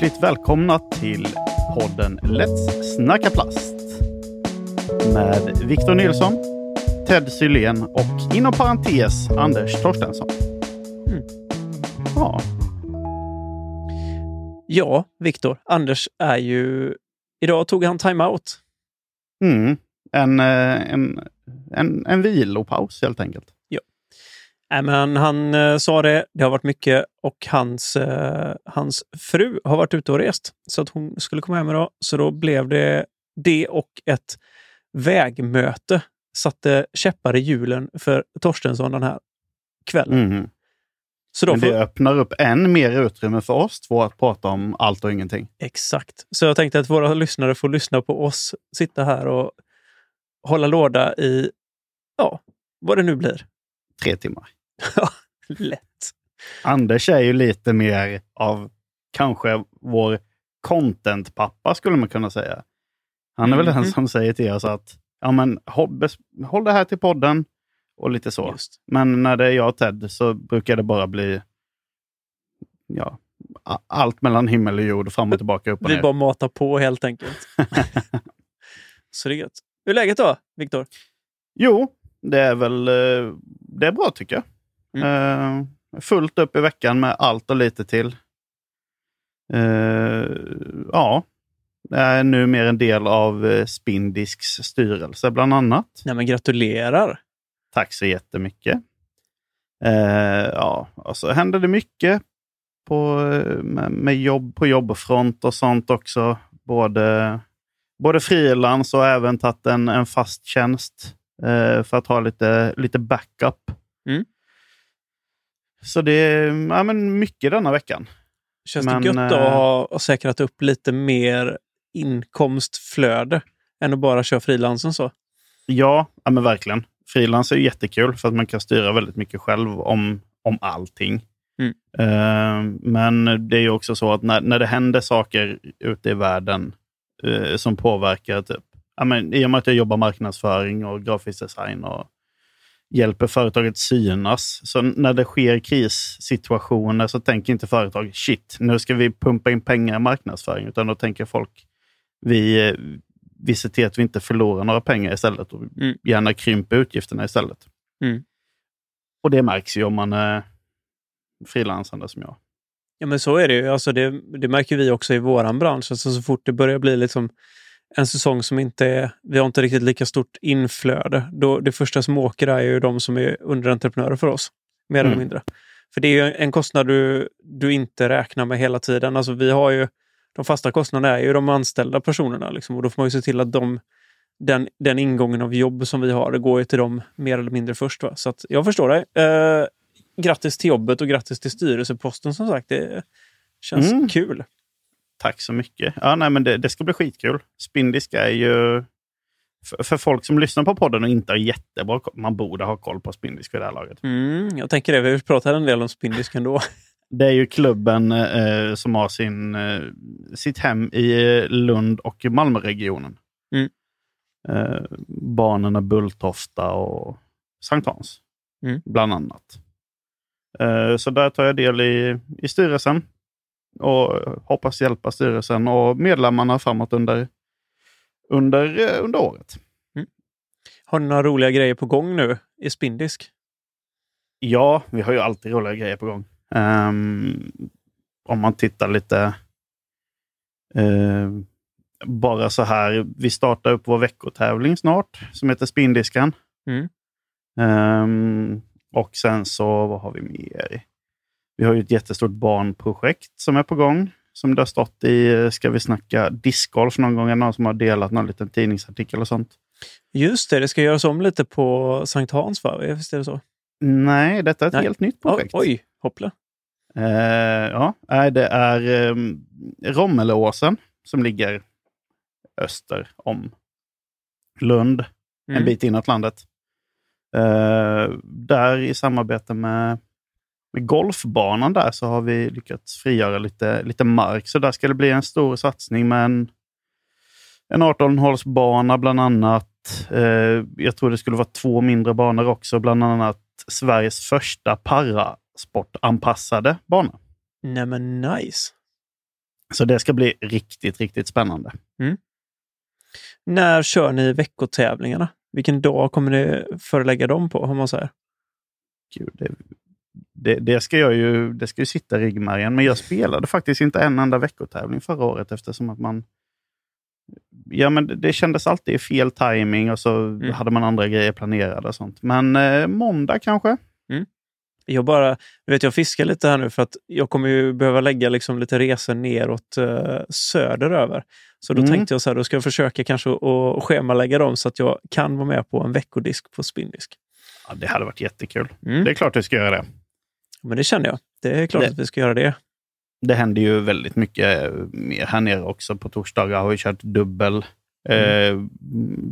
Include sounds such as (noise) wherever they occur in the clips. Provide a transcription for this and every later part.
Hjärtligt välkomna till podden Let's snacka plast. Med Victor Nilsson, Ted Sylén och inom parentes Anders Torstensson. Mm. Ja, Ja, Viktor. Anders är ju... Idag tog han time-out. mm. en, eh, en, en, en vilopaus helt enkelt. Nej, men han eh, sa det. Det har varit mycket och hans, eh, hans fru har varit ute och rest. Så att hon skulle komma hem idag. Så då blev det det och ett vägmöte. Satte käppar i hjulen för Torstensson den här kvällen. Mm. Så då Men det öppnar upp än mer utrymme för oss två att prata om allt och ingenting. Exakt. Så jag tänkte att våra lyssnare får lyssna på oss sitta här och hålla låda i, ja, vad det nu blir. Tre timmar. (laughs) Lätt. Anders är ju lite mer av kanske vår content-pappa skulle man kunna säga. Han är väl den Mhm. som säger till oss att ja, men, håll, håll det här till podden och lite så. Just. Men när det är jag och Ted så brukar det bara bli ja, allt mellan himmel och jord, fram och tillbaka, upp och Vi ner. bara matar på helt enkelt. (laughs) Så det är gött. Hur är läget då, Viktor? Jo, det är väl eh, det är bra tycker jag. Mm. Eh, fullt upp i veckan med allt och lite till. Eh, ja, är nu mer en del av eh, Spindisks styrelse bland annat. Nej, men gratulerar. Tack så jättemycket. Eh, ja, så händer det mycket på, med, med jobb på jobbfront och sånt också. Både, både frilans och även tagit en, en fast tjänst eh, för att ha lite, lite backup. Mm. Så det är ja, men mycket denna veckan. Känns Men, det gött då eh, att ha ha säkrat upp lite mer inkomstflöde än att bara köra frilansen så? Ja, ja men verkligen. Frilans är jättekul för att man kan styra väldigt mycket själv om, om allting. Mm. Eh, men det är ju också så att när, när det händer saker ute i världen eh, som påverkar, typ, ja, men, i och med att jag jobbar marknadsföring och grafisk design och hjälper företaget synas. Så när det sker krissituationer så tänker inte företag shit, nu ska vi pumpa in pengar i marknadsföring, utan då tänker folk vi, eh, vi ser till att vi inte förlorar några pengar istället och Mm. gärna krymper utgifterna istället. Mm. Och det märks ju om man är frilansande som jag. Ja, men så är det ju. Alltså det, det märker vi också i våran bransch. Alltså så fort det börjar bli liksom en säsong som inte är... Vi har inte riktigt lika stort inflöde. Då, det första som åker är ju de som är underentreprenörer för oss. Mer Mm. eller mindre. För det är ju en kostnad du, du inte räknar med hela tiden. Alltså vi har ju... De fasta kostnaderna är ju de anställda personerna. Liksom, och då får man ju se till att de, den, den ingången av jobb som vi har, det går ju till dem mer eller mindre först. Va? Så jag förstår dig. Eh, grattis till jobbet och grattis till styrelseposten som sagt. Det känns Mm. kul. Tack så mycket. Ja, nej, men det, det ska bli skitkul. Spindisk är ju... För, för folk som lyssnar på podden och inte har jättebra koll, man borde ha koll på Spindisk vid det här laget. Mm, jag tänker det. Vi pratar en del om Spindisk ändå. (laughs) Det är ju klubben eh, som har sin, eh, sitt hem i eh, Lund och Malmöregionen. Mm. Eh, Barnen Bulltofta och Sankt Hans, Mm. bland annat. Eh, så där tar jag del i, i styrelsen och hoppas hjälpa styrelsen och medlemmarna framåt under, under, eh, under året. Har ni några roliga grejer på gång nu i Spindisk? Ja, vi har ju alltid roliga grejer på gång. Ehm, om man tittar lite ehm, bara så här. Vi startar upp vår veckotävling snart som heter Spindiskan. Mm. Ehm, och sen så, vad har vi mer? Vi har ju ett jättestort barnprojekt som är på gång. Som det har stått i eh, Ska vi snacka discgolf någon gång? Är Någon som har delat någon liten tidningsartikel och sånt. Just det, det ska göras om lite på Sankt Hans, va? Visst är det så? Nej, detta är ett Nej. helt nytt projekt. oj, hoppla. Eh, ja, det är um, Rommelåsen som ligger öster om Lund, en Mm. bit inåt landet. Eh, där i samarbete med golfbanan där så har vi lyckats frigöra lite, lite mark. Så där ska det bli en stor satsning med en, en 18-hålsbana bland annat. Eh, jag tror det skulle vara två mindre banor också, bland annat Sveriges första parasportanpassade bana. Nej men nice. Så det ska bli riktigt, riktigt spännande. När kör ni veckotävlingarna? Vilken dag kommer ni förelägga dem på, om man säger? Gud, det, det, det, ska jag ju, det ska ju sitta i ryggmärgen, men jag spelade faktiskt inte en enda veckotävling förra året eftersom att man... Ja, men det, kändes alltid fel timing och så Mm. hade man andra grejer planerade och sånt. Men eh, måndag kanske? Jag bara, du vet jag fiskar lite här nu för att jag kommer ju behöva lägga liksom lite resor neråt uh, söderöver. Så då Mm. tänkte jag så här, då ska jag försöka kanske att schemalägga dem så att jag kan vara med på en veckodisk på spindisk. Ja, det hade varit jättekul. Mm. Det är klart vi ska göra det. Men det känner jag. Det är klart Det- att vi ska göra det. Det händer ju väldigt mycket eh, mer här nere också. På torsdagar har vi kört dubbel. Eh,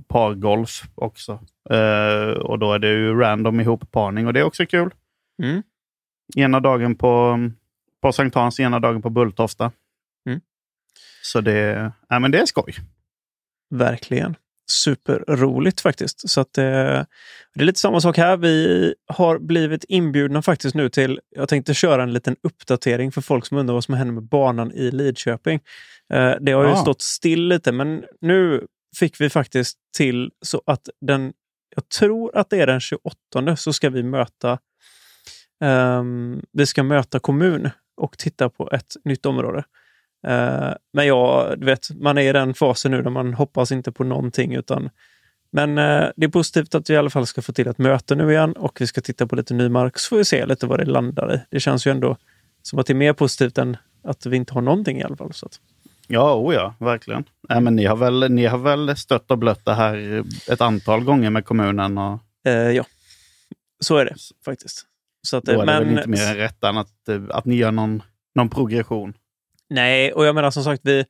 pargolf också. Eh, och då är det ju random ihopparning och det är också kul. Mm. Ena dagen på, på Sankt Hans, ena dagen på Bulltofta. Mm. Så det, ja, men det är skoj. Verkligen. Superroligt faktiskt. Så att, eh, det är lite samma sak här. Vi har blivit inbjudna faktiskt nu till, jag tänkte köra en liten uppdatering för folk som undrar vad som händer med banan i Lidköping. Eh, det har ju Ah. stått still lite, men nu fick vi faktiskt till så att den, jag tror att det är den 28 så ska vi möta ehm, vi ska möta kommun och titta på ett nytt område. Eh, men ja, du vet, man är i den fasen nu där man hoppas inte på någonting. utan Men eh, det är positivt att vi i alla fall ska få till ett möte nu igen och vi ska titta på lite ny mark så får vi se lite vad det landar i. Det känns ju ändå som att det är mer positivt än att vi inte har någonting i alla fall. Så att, Ja, oh ja, verkligen. Nej, men ni, har väl, ni har väl stött och blött det här ett antal gånger med kommunen. Och eh, ja, så är det faktiskt. Så att, då är det men, väl inte mer än rätt än att, eh, att ni gör någon, någon progression. Nej, och jag menar som sagt, vi,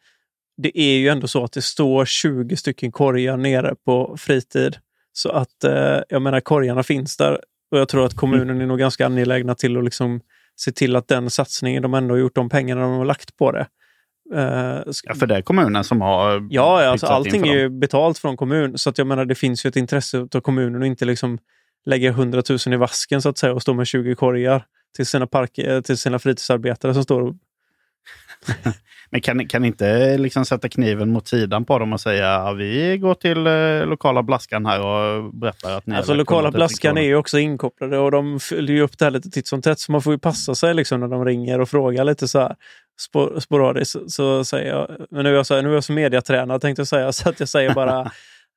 det är ju ändå så att det står 20 stycken korgar nere på fritid. Så att eh, jag menar, korgarna finns där. Och jag tror att kommunen är nog ganska angelägna till att liksom se till att den satsningen de ändå har gjort, de pengarna de har lagt på det. Eh, Ja, för det är kommunen som har Ja, ja, alltså allting är ju betalt från kommun. Så att jag menar, det finns ju ett intresse av kommunen och inte liksom lägga 100 000 i vasken så att säga och stå med 20 korgar till sina, park, eh, till sina fritidsarbetare som står och Men kan, kan ni inte liksom sätta kniven mot sidan på dem och säga ja, vi går till eh, lokala Blaskan här och berättar att ni Alltså lokala Blaskan är ju också inkopplade och de följer ju upp det här lite titt som tätt. Så man får ju passa sig liksom när de ringer och frågar lite så här spor- sporadiskt. Så, så säger jag, men nu är jag, så här, nu är jag som mediatränare tänkte jag säga, (laughs) så att jag säger bara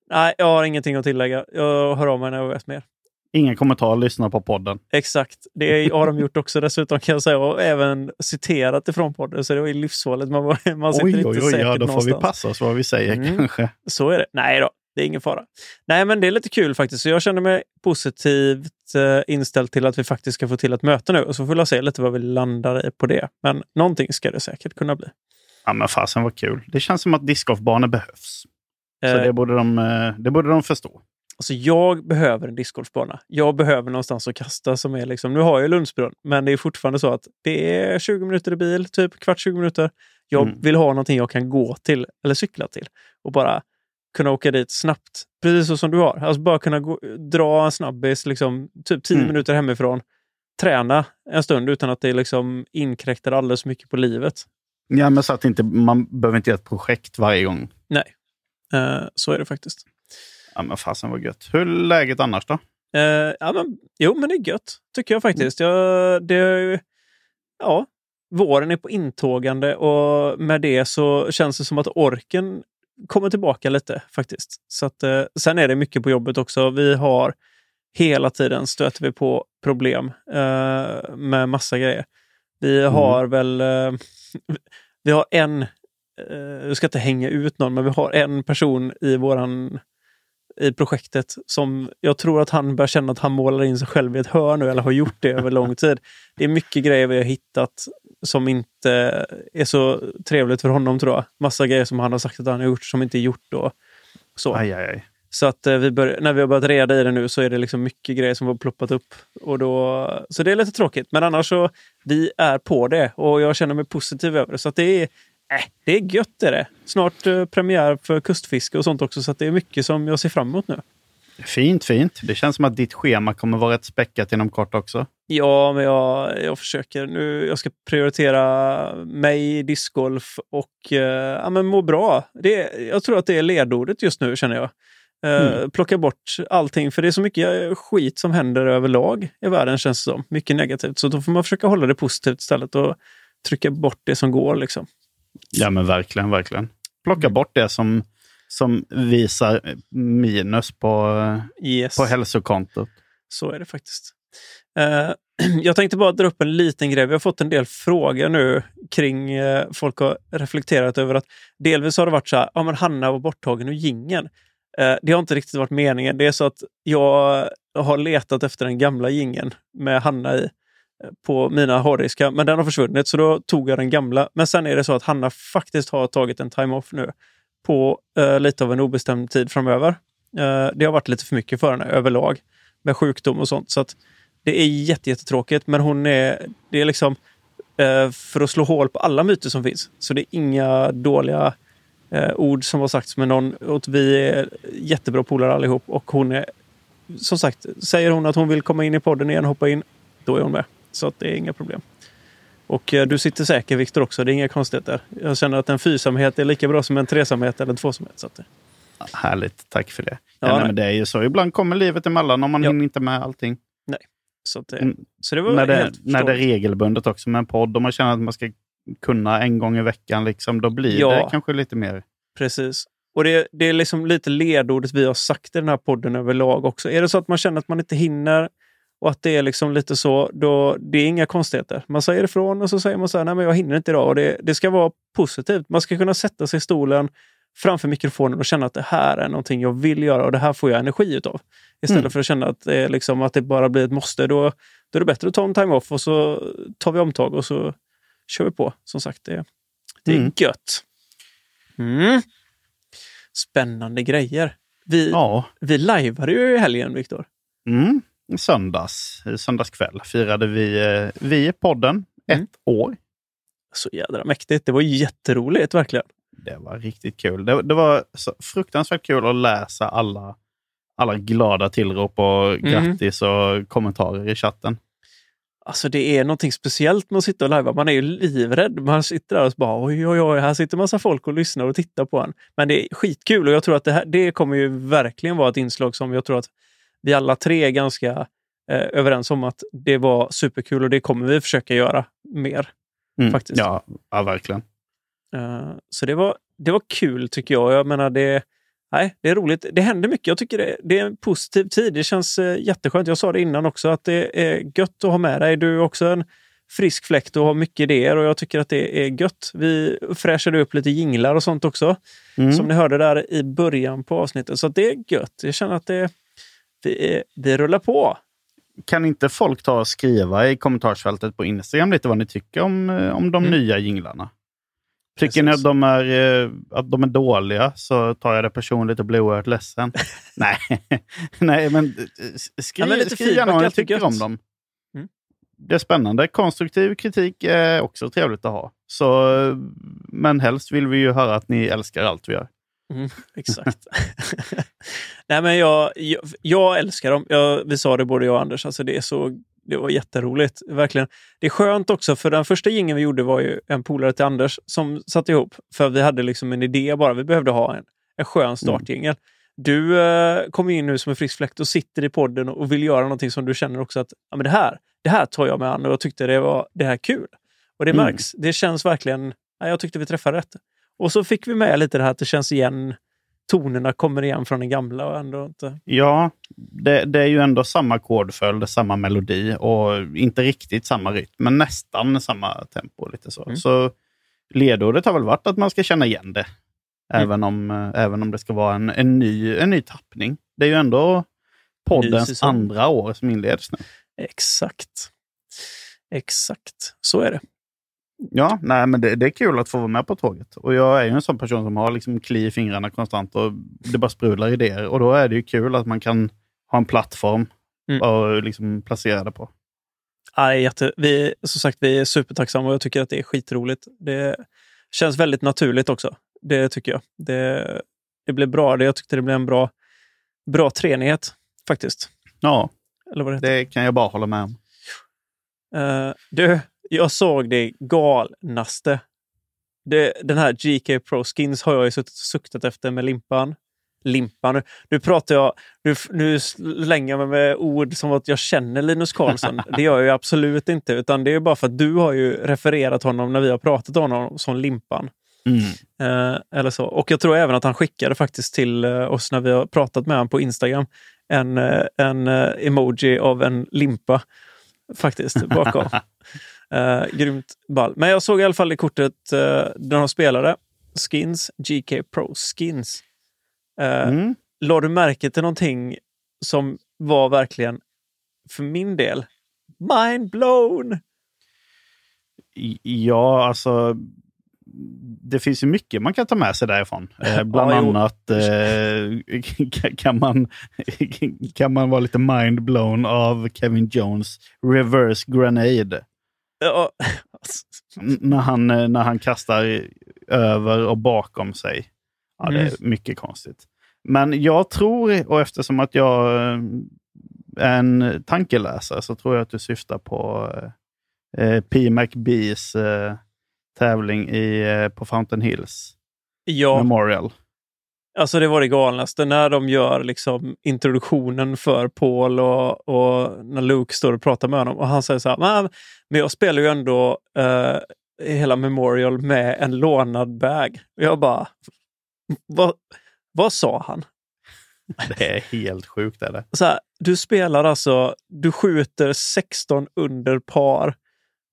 nej, jag har ingenting att tillägga. Jag hör av mig när jag vet mer. Ingen kommentar, lyssna på podden. Exakt, det har de gjort också dessutom kan jag säga och även citerat ifrån podden. Så det var ju livsfarligt. Man, var- man sitter Oj, inte oj, oj, säkert ja, då får vi passa oss vad vi säger Mm. kanske. Så är det. Nej då, det är ingen fara. Nej, men det är lite kul faktiskt. Så jag känner mig positivt eh, inställd till att vi faktiskt ska få till ett möte nu. Och så får vi se lite vad vi landar i på det. Men någonting ska det säkert kunna bli. Ja, men fasen vad kul. Det känns som att discgolfbanor behövs. Så Eh, det borde, de, eh, det borde de förstå. Alltså jag behöver en discgolfbana. Jag behöver någonstans att kasta som är liksom, nu har jag Lundsbrunn, men det är fortfarande så att det är 20 minuter i bil, typ kvart 20 minuter. Jag Mm. vill ha någonting jag kan gå till eller cykla till och bara kunna åka dit snabbt. Precis så som du har. Alltså bara kunna gå, dra en snabbis, liksom, typ 10 Mm. minuter hemifrån. Träna en stund utan att det liksom inkräktar alldeles mycket på livet. Ja, men så att inte, man behöver inte göra ett projekt varje gång. Nej, eh, så är det faktiskt. Ja, men fasen vad gött. Hur är läget annars då? Eh, ja, men, jo, men det är gött, tycker jag faktiskt. Jag, det, ja, våren är på intågande och med det så känns det som att orken kommer tillbaka lite faktiskt. Så att, eh, sen är det mycket på jobbet också. Vi har hela tiden stöter vi på problem eh, med massa grejer. Vi har väl, eh, vi har en, eh, jag ska inte hänga ut någon, men vi har en person i våran i projektet som jag tror att han börjar känna att han målar in sig själv i ett hörn nu eller har gjort det över lång tid. Det är mycket grejer vi har hittat som inte är så trevligt för honom tror jag. Massa grejer som han har sagt att han har gjort som inte är gjort och så. Aj, aj, aj. Så att eh, vi bör, när vi har börjat reda i det nu så är det liksom mycket grejer som har ploppat upp. Och då, så det är lite tråkigt. Men annars så, vi är på det och jag känner mig positiv över det. Så det är, äh, det är gött är det. Snart eh, premiär för kustfiske och sånt också. Så det är mycket som jag ser fram emot nu. Fint, fint. Det känns som att ditt schema kommer vara rätt späckat inom kort också. Ja, men jag, jag försöker nu. Jag ska prioritera mig, discgolf och eh, ja, men må bra. Det, jag tror att det är ledordet just nu, känner jag. Eh, Mm. Plocka bort allting, för det är så mycket skit som händer överlag i världen, känns det som. Mycket negativt. Så då får man försöka hålla det positivt istället och trycka bort det som går. Liksom. Ja, men verkligen, verkligen. Plocka Mm. bort det som, som visar minus på, Yes. på hälsokontot. Så är det faktiskt. Eh, (clears throat) jag tänkte bara dra upp en liten grej. Vi har fått en del frågor nu kring eh, folk har reflekterat över att delvis har det varit så här, ja men Hanna var borttagen ur gingen. Eh, det har inte riktigt varit meningen. Det är så att jag har letat efter den gamla gingen med Hanna i på mina hårddiskar, men den har försvunnit så då tog jag den gamla. Men sen är det så att Hanna faktiskt har tagit en time-off nu på eh, lite av en obestämd tid framöver. Eh, det har varit lite för mycket för henne överlag med sjukdom och sånt. Så att det är jättetråkigt, men hon är, det är liksom eh, för att slå hål på alla myter som finns. Så det är inga dåliga eh, ord som har sagts med någon. Och vi är jättebra polare allihop och hon är, som sagt, säger hon att hon vill komma in i podden igen, hoppa in, då är hon med. Så att det är inga problem. Och eh, du sitter säker Viktor också, det är inga konstigheter. Jag känner att en fyrsamhet är lika bra som en tresamhet eller en tvåsamhet. Så att det, Härligt, tack för det. Ja, Ja, nej, nej. men det är ju så. Ibland kommer livet emellan om man Ja. inte med allting. så, att det, Mm. så det var När det, helt när det är regelbundet också med en podd och man känner att man ska kunna en gång i veckan, liksom, då blir Ja. det kanske lite mer. Precis. Och det, det är liksom lite ledordet vi har sagt i den här podden överlag också. Är det så att man känner att man inte hinner och att det är liksom lite så, då det är inga konstigheter. Man säger ifrån och så säger man så här, nej men jag hinner inte idag. Och det, det ska vara positivt. Man ska kunna sätta sig i stolen framför mikrofonen och känna att det här är någonting jag vill göra och det här får jag energi utav. Istället Mm. för att känna att det, liksom, att det bara blir ett måste. Då, då är det bättre att ta en time-off och så tar vi omtag och så kör vi på. Som sagt, det, det är Mm. gött. Mm. Spännande grejer. Vi, Ja, vi lajvade ju i helgen, Viktor. mm. Söndags, söndagskväll firade vi, eh, vi i podden ett Mm. år. Så jädra mäktigt. Det var jätteroligt, verkligen. Det var riktigt kul. Det, det var fruktansvärt kul att läsa alla, alla glada tillrop och Mhm. grattis och kommentarer i chatten. Alltså det är någonting speciellt med att sitta och lajva. Man är ju livrädd. Man sitter där och bara oj, oj, oj, här sitter massa folk och lyssnar och tittar på en. Men det är skitkul och jag tror att det, här, det kommer ju verkligen vara ett inslag som jag tror att vi alla tre är ganska eh, överens om att det var superkul och det kommer vi försöka göra mer. Mm. Faktiskt. Ja, ja, verkligen. Eh, Så det var, det var kul tycker jag. Jag menar det, nej, det är roligt. Det händer mycket. Jag tycker det, det är en positiv tid. Det känns eh, jätteskönt. Jag sa det innan också att det är gött att ha med dig. Du är också en frisk fläkt och har mycket idéer och jag tycker att det är gött. Vi fräschade upp lite jinglar och sånt också. Mm. Som ni hörde där i början på avsnittet. Så det är gött. Jag känner att det, är- vi rullar på. Kan inte folk ta och skriva i kommentarsfältet på Instagram lite vad ni tycker om, eh, om de Mm. nya jinglarna? Tycker ni att de, är, eh, att de är dåliga så tar jag det personligt och blir oerhört ledsen. (laughs) Nej, Nej men eh, skriv, Ja, men lite skriv gärna vad ni tycker gött. om dem. Mm. Det är spännande. Konstruktiv kritik är också trevligt att ha. Så, men helst vill vi ju höra att ni älskar allt vi gör. Mm, (laughs) exakt. Nej, men jag, jag, jag älskar dem. Jag, vi sa det både jag och Anders. Alltså det, är så, det var jätteroligt. Verkligen. Det är skönt också, för den första gingen vi gjorde var ju en polare till Anders som satte ihop. För vi hade liksom en idé bara. Vi behövde ha en, en skön startjingel. Du eh, kommer in nu som en frisk fläkt och sitter i podden och vill göra någonting som du känner också att ja, men det, här, det här tar jag mig an och jag tyckte det var det här kul. Och det Mm. märks. Det känns verkligen... Ja, jag tyckte vi träffade rätt. Och så fick vi med lite det här att det känns igen. Tonerna kommer igen från den gamla och ändå inte... Ja, det, det är ju ändå samma kodföljd, samma melodi och inte riktigt samma rytm, men nästan samma tempo. lite så. Mm. Så ledordet har väl varit att man ska känna igen det, Mm. även, om, eh, även om det ska vara en, en, ny, en ny tappning. Det är ju ändå poddens andra år som inleds nu. Exakt. Exakt. Så är det. Ja, nej, men det, det är kul att få vara med på tåget. Och jag är ju en sån person som har liksom kli i fingrarna konstant och det bara sprudlar idéer. Och då är det ju kul att man kan ha en plattform Mm. och liksom placera det på. Ja, jätte, vi, som sagt, vi är supertacksamma och jag tycker att det är skitroligt. Det känns väldigt naturligt också. Det tycker jag. Det, det blev bra. Det, jag tyckte det blev en bra, bra treenighet faktiskt. Ja, Eller vad det heter. det kan jag bara hålla med om. Uh, du, jag såg det galnaste. Det, den här GK Pro Skins har jag ju suttit och suktat efter med limpan. Limpan. Nu, pratar jag, nu, nu slänger jag mig med ord som att jag känner Linus Karlsson. (laughs) det gör jag ju absolut inte, utan det är bara för att du har ju refererat honom när vi har pratat om honom som Limpan. Mm. Eh, eller så. Och jag tror även att han skickade faktiskt till eh, oss när vi har pratat med honom på Instagram en, eh, en eh, emoji av en limpa faktiskt bakom. (laughs) eh, grymt ball. Men jag såg i alla fall i kortet eh, där de spelade. Skins, GK Pro Skins. Eh, Mm. La du märke till någonting som var verkligen, för min del, mind blown? Ja, alltså. Det finns ju mycket man kan ta med sig därifrån. Eh, bland Ja, annat eh, (laughs) kan, man, (laughs) kan man vara lite mind-blown av Kevin Jones reverse grenade. När, han, eh, när han kastar över och bakom sig. Ja, det är Mm. mycket konstigt. Men jag tror, och eftersom att jag eh, är en tankeläsare, så tror jag att du syftar på eh, P. McBees eh, tävling i, eh, på Fountain Hills ja, Memorial. Alltså det var det galnaste när de gör liksom introduktionen för Paul och, och när Luke står och pratar med honom och han säger så här, "Men- jag spelar ju ändå eh, hela Memorial med en lånad bag. Och jag bara, vad, vad sa han? (laughs) Det är helt sjukt. Är det? så här, du spelar alltså, du skjuter 16 under par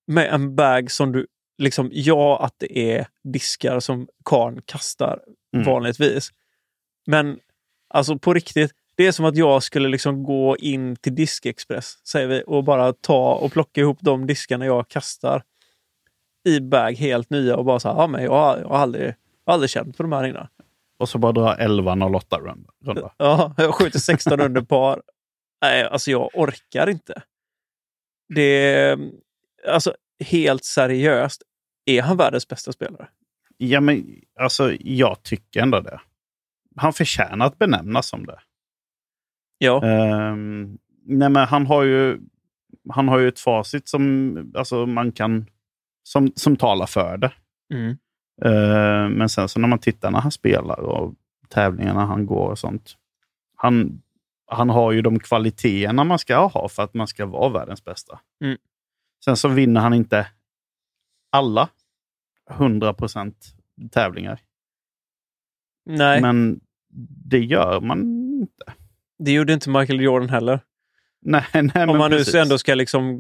med en bag som du, liksom, ja att det är diskar som karn kastar Mm. vanligtvis. Men alltså på riktigt, det är som att jag skulle liksom gå in till Diskexpress, säger vi, och bara ta och plocka ihop de diskarna jag kastar i bag helt nya och bara så här, ja men jag har, jag har aldrig, jag har aldrig känt på de här innan. Och så bara dra 11.08 runda. runda. (laughs) Ja, jag skjuter 16 under par. Nej, alltså jag orkar inte. Det är, alltså helt seriöst, är han världens bästa spelare? Ja, men alltså jag tycker ändå det. Han förtjänar att benämnas som det. Ja, Ehm, nej, men han har ju han har ju ett facit som alltså, man kan som, som talar för det. mm. Ehm, men sen så när man tittar när han spelar och tävlingarna han går och sånt. Han, han har ju de kvaliteterna man ska ha för att man ska vara världens bästa. Mm. Sen så vinner han inte alla 100% tävlingar. nej, Men det gör man inte. det gjorde inte Michael Jordan heller. (laughs) Nej, nej, Om man nu precis. ändå ska liksom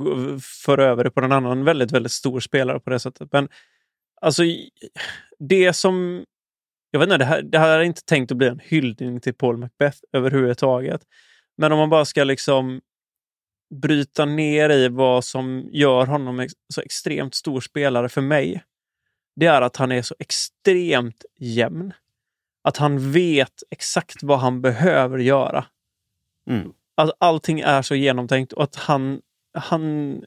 föra över det på en annan väldigt, väldigt stor spelare på det sättet. Men alltså, det som... Jag vet inte, det här, det här är inte tänkt att bli en hyllning till Paul Macbeth överhuvudtaget. Men om man bara ska liksom bryta ner i vad som gör honom ex- så extremt stor spelare för mig. Det är att han är så extremt jämn. Att han vet exakt vad han behöver göra. Mm. Att allting är så genomtänkt och att han, han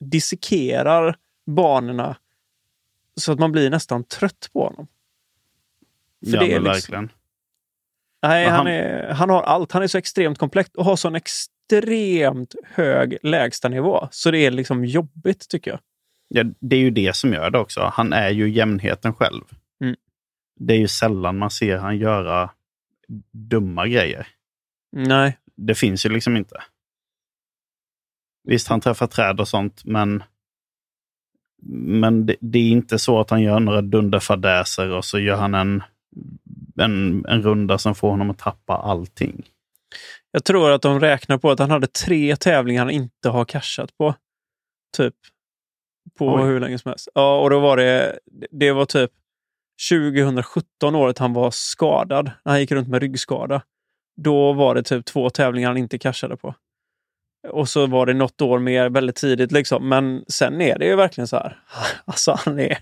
dissekerar banorna så att man blir nästan trött på honom. För ja, det är liksom- verkligen. Nej, han, han- är, han har allt. Han är så extremt komplett och har sån extremt hög lägstanivå. Så det är liksom jobbigt tycker jag. Ja, det är ju det som gör det också. Han är ju jämnheten själv. Det är ju sällan man ser han göra dumma grejer. Nej, Det finns ju liksom inte. Visst, han träffar träd och sånt, men, men det, det är inte så att han gör några dunderfadäser och så gör han en, en, en runda som får honom att tappa allting. jag tror att de räknar på att han hade tre tävlingar han inte har cashat på. Typ. På Oj. hur länge som helst. Ja, och då var det, det var typ 2017 året han var skadad. När han gick runt med ryggskada. Då var det typ två tävlingar han inte cashade på. Och så var det något år mer väldigt tidigt. Liksom. Men sen är det ju verkligen så här. (laughs) Alltså han är,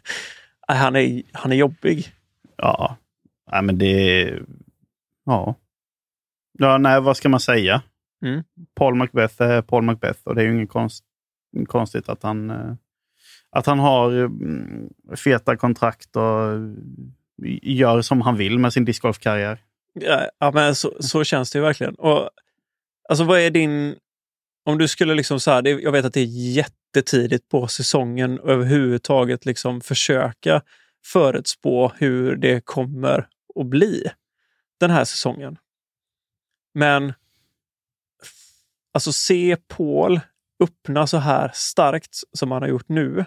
han är, han är jobbig. Ja, nej, men det. Ja. Ja, nej, vad ska man säga? Mm. Paul Macbeth är Paul Macbeth och det är ju inget konst, konstigt att han, eh, att han har eh, feta kontrakt och eh, gör som han vill med sin discgolfkarriär. Ja, men så, så känns det ju verkligen. Och, alltså vad är din... Om du skulle liksom så här, det, jag vet att det är jättetidigt på säsongen och överhuvudtaget liksom försöka förutspå hur det kommer att bli den här säsongen. Men alltså se Paul öppna så här starkt som han har gjort nu.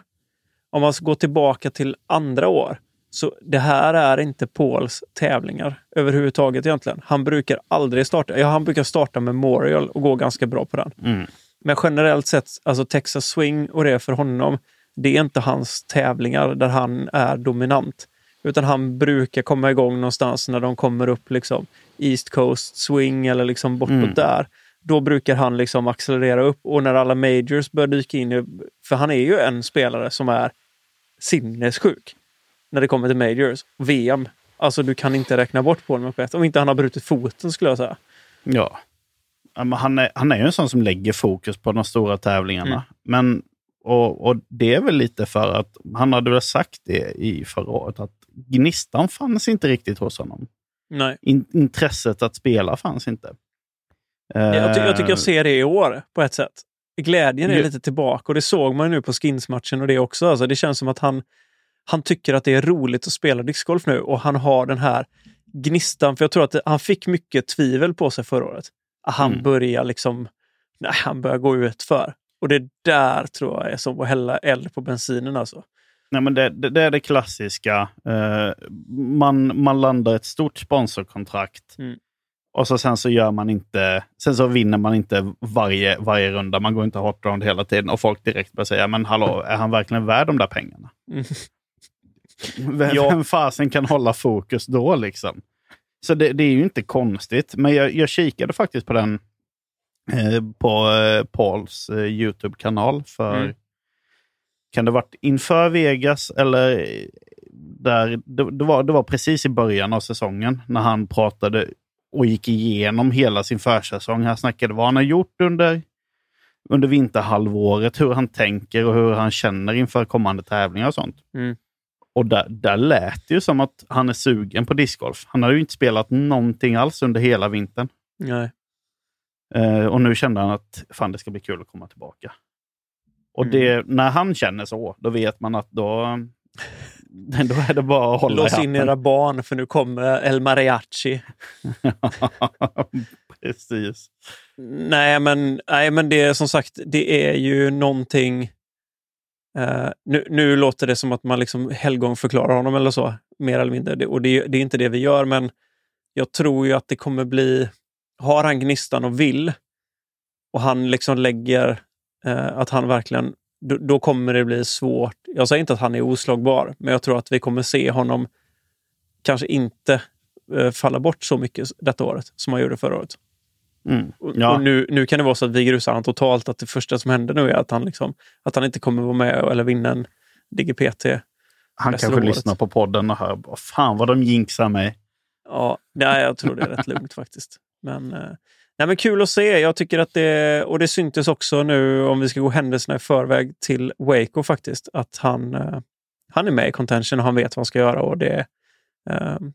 Om man ska gå tillbaka till andra år, så det här är inte Pauls tävlingar överhuvudtaget egentligen. Han brukar aldrig starta. Ja, han brukar starta Memorial och gå ganska bra på den. Mm. Men generellt sett, alltså Texas Swing och det för honom, det är inte hans tävlingar där han är dominant. Utan han brukar komma igång någonstans när de kommer upp liksom East Coast Swing eller liksom bortåt Mm. där. Då brukar han liksom accelerera upp och när alla majors börjar dyka in, för han är ju en spelare som är sinnessjuk när det kommer till majors. VM, alltså du kan inte räkna bort Paul McBeth om inte han har brutit foten skulle jag säga. Ja. Han är, han är ju en sån som lägger fokus på de stora tävlingarna. Mm. Men, och, och det är väl lite för att han hade väl sagt det i förra året, att gnistan fanns inte riktigt hos honom. Nej. In, intresset att spela fanns inte. Jag, ty jag tycker jag Eh, ser det i år på ett sätt. Glädjen är lite tillbaka och det såg man nu på Skins-matchen och det också. Alltså, det känns som att han, han tycker att det är roligt att spela discgolf nu och han har den här gnistan. För jag tror att det, han fick mycket tvivel på sig förra året. Att Han Mm. börjar liksom, nej, han börjar gå ut för. Och det där tror jag är som att hälla eld på bensinen alltså. Nej, men det, det, det är det klassiska. Eh, man, man landar ett stort sponsorkontrakt. Mm. Och så sen så gör man inte, sen så vinner man inte varje, varje runda. Man går inte hot round hela tiden och folk direkt börjar säga, men hallå, är han verkligen värd de där pengarna? Mm. (laughs) Vem, Ja. vem fasen kan hålla fokus då liksom? Så det, det är ju inte konstigt. Men jag, jag kikade faktiskt på den eh, på eh, Pauls eh, YouTube-kanal för Mm. kan det varit inför Vegas eller eh, där, det, det, var, det var precis i början av säsongen när han pratade och gick igenom hela sin försäsong. Han snackade vad han har gjort under, under vinterhalvåret, hur han tänker och hur han känner inför kommande tävlingar och sånt. Mm. Och där, där lät det ju som att han är sugen på discgolf. Han hade ju inte spelat någonting alls under hela vintern. Nej. Eh, och nu kände han att fan, det ska bli kul att komma tillbaka. Och Mm. det, när han känner så, då vet man att då, då är det bara att hålla Lås in era barn för nu kommer El Mariachi. (laughs) Precis. Nej, men, nej, men det är som sagt, det är ju någonting... eh, nu, nu låter det som att man liksom helgonförklarar honom eller så, mer eller mindre. Det, och det, det är inte det vi gör, men jag tror ju att det kommer bli... Har han gnistan och vill och han liksom lägger eh, att han verkligen... Då, då kommer det bli svårt. Jag säger inte att han är oslagbar, men jag tror att vi kommer se honom kanske inte eh, falla bort så mycket detta året som han gjorde förra året. Mm. Ja. och nu, nu kan det vara så att vi grusar han totalt. Att det första som händer nu är att han, liksom, att han inte kommer vara med eller vinna en DGPT. Han kanske lyssnar på podden och hör, "Vad fan vad de jinxar mig. Ja, nej, jag tror det är rätt lugnt (laughs) faktiskt. Men, eh, nej, men kul att se. Jag tycker att det, och det syntes också nu, om vi ska gå händelserna i förväg, till Waco faktiskt, att han, eh, han är med i contention och han vet vad han ska göra. Och det, eh, men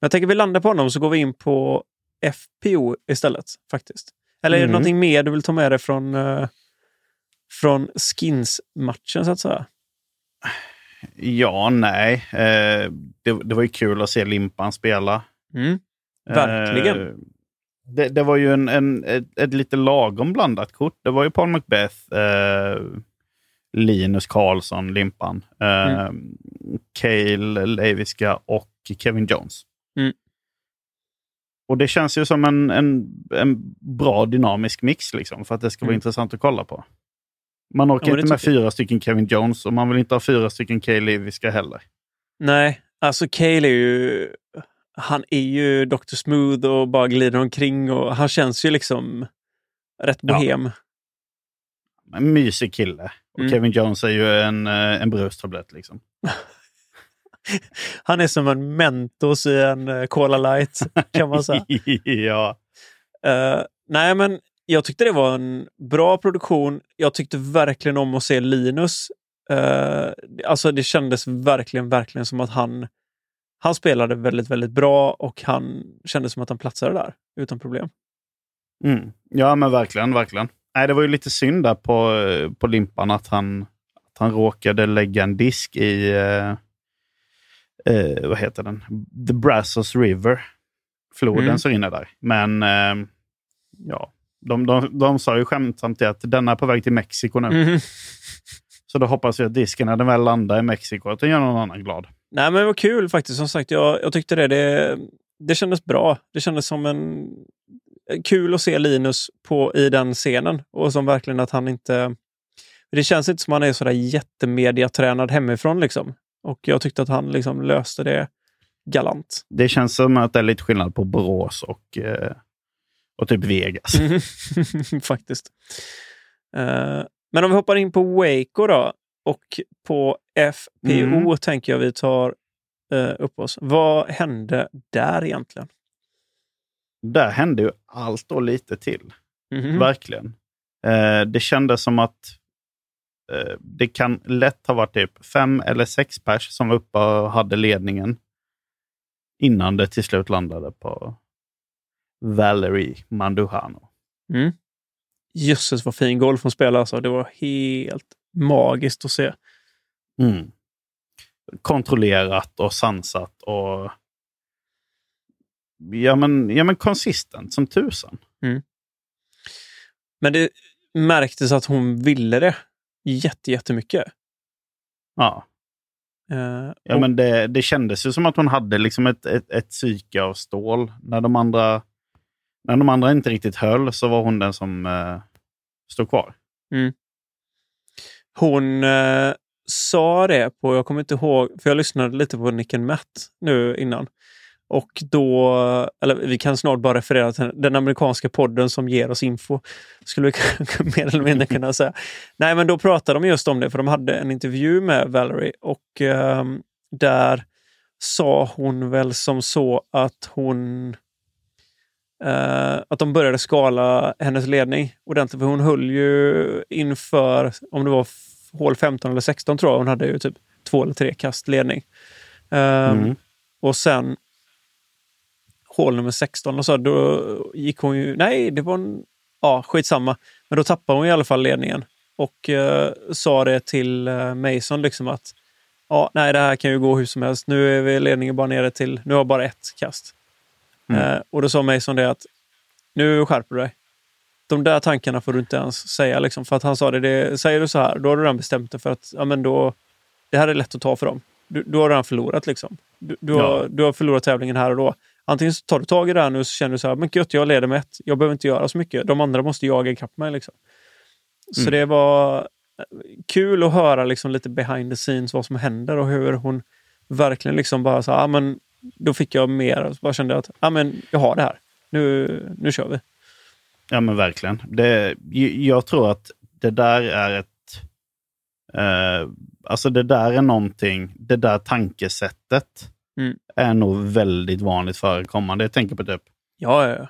jag tänker vi landar på honom så går vi in på FPO istället faktiskt. Eller är det Mhm. någonting mer du vill ta med dig från, eh, från Skins-matchen så att säga? Ja, nej. Eh, det, det var ju kul att se Limpan spela. Mm. Verkligen. Eh, det, det var ju en, en, ett, ett lite lagom blandat kort. Det var ju Paul Macbeth, eh, Linus Karlsson, Limpan, eh, Mm. Cale Leiviska och Kevin Jones. Mm. Och det känns ju som en, en, en bra dynamisk mix liksom, för att det ska vara Mm. intressant att kolla på. Man orkar Ja, inte med jag. fyra stycken Kevin Jones och man vill inte ha fyra stycken Cale Leiviska heller. Nej, alltså Cale är ju... Han är ju Dr. Smooth och bara glider omkring och han känns ju liksom rätt Ja. bohem. En mysig kille. Och Mm. Kevin Jones är ju en, eh, en brustablett. Liksom. (laughs) Han är som en Mentos i en eh, Cola Light, kan man säga. (laughs) ja. Eh, nej, men jag tyckte det var en bra produktion. Jag tyckte verkligen om att se Linus. Uh, alltså det kändes verkligen, verkligen som att han, han spelade väldigt, väldigt bra och han kändes som att han platsade där utan problem. Mm. ja, men verkligen, verkligen. nej, det var ju lite synd där på, på limpan att han, att han råkade lägga en disk i, eh, eh, vad heter den, The Brazos River. Floden Mm. som rinner där. Men eh, ja, de, de, de sa ju skämtsamt att den är på väg till Mexiko nu. Mhm. Så då hoppas vi att disken när den väl landar i Mexiko, att den gör någon annan glad. Nej, men det var kul faktiskt. Som sagt, jag, jag tyckte det, det. Det kändes bra. Det kändes som en kul att se Linus på, i den scenen. Och som verkligen att han inte... Det känns inte som han är sådär jättemediatränad hemifrån. Liksom. Och jag tyckte att han liksom löste det galant. Det känns som att det är lite skillnad på Borås och, eh, och typ Vegas. (laughs) Faktiskt. Eh, men om vi hoppar in på Waco då och på FPO Mm. tänker jag vi tar eh, upp oss. Vad hände där egentligen? Där hände ju allt och lite till. Mhm. Verkligen. Eh, det kändes som att eh, det kan lätt ha varit typ fem eller sex pers som var uppe och hade ledningen innan det till slut landade på Valerie Manduhano. Mm. Jösses vad fin golf hon spelade alltså. Det var helt magiskt att se. Mm. Kontrollerat och sansat och ja men, ja, men konsistent som tusan. Men det märktes att hon ville det jätte, jättemycket. Ja, Eh, ja och- men det, det kändes ju som att hon hade liksom ett, ett, ett psyke av stål. När de, andra, när de andra inte riktigt höll så var hon den som eh, stod kvar. Hon eh, sa det på, jag kommer inte ihåg, för jag lyssnade lite på Nick Matt nu innan. Och då, eller vi kan snart bara referera till den amerikanska podden som ger oss info. Skulle vi (laughs) mer eller mindre kunna säga. Nej, men då pratade de just om det, för de hade en intervju med Valerie och eh, där sa hon väl som så att hon eh, att de började skala hennes ledning ordentligt. För hon höll ju inför, om det var hål 15 eller 16 tror jag, hon hade ju typ två eller tre kast ledning. Ehm, Mm. Och sen hål nummer 16 och så, då gick hon ju... Nej, det var en... Ja, skitsamma. Men då tappade hon i alla fall ledningen. Och eh, sa det till eh, Mason liksom att ja, nej, det här kan ju gå hur som helst. Nu är vi ledningen bara nere till... Nu har jag bara ett kast. Mm. Eh, och då sa Mason det att nu skärper du dig. De där tankarna får du inte ens säga. Liksom, för att han sa det, det, säger du så här, då har du redan bestämt dig för att ja, men då, det här är lätt att ta för dem. Du, du har redan förlorat. Liksom. Du, du, har, Ja. du har förlorat tävlingen här och då. Antingen tar du tag i det här nu och så känner du så här, men gött, jag leder med ett. Jag behöver inte göra så mycket. De andra måste jaga ikapp mig. Liksom. Så Mm. det var eh, kul att höra liksom, lite behind the scenes vad som händer och hur hon verkligen liksom bara så här, ah, men då fick jag mer. och Bara kände jag att ah, men jag har det här. Nu, nu kör vi. Ja men verkligen. Det, jag tror att det där är ett... Eh, alltså det där är någonting, det där tankesättet Mm. är nog väldigt vanligt förekommande. Jag tänker på typ, Ja, ja, ja.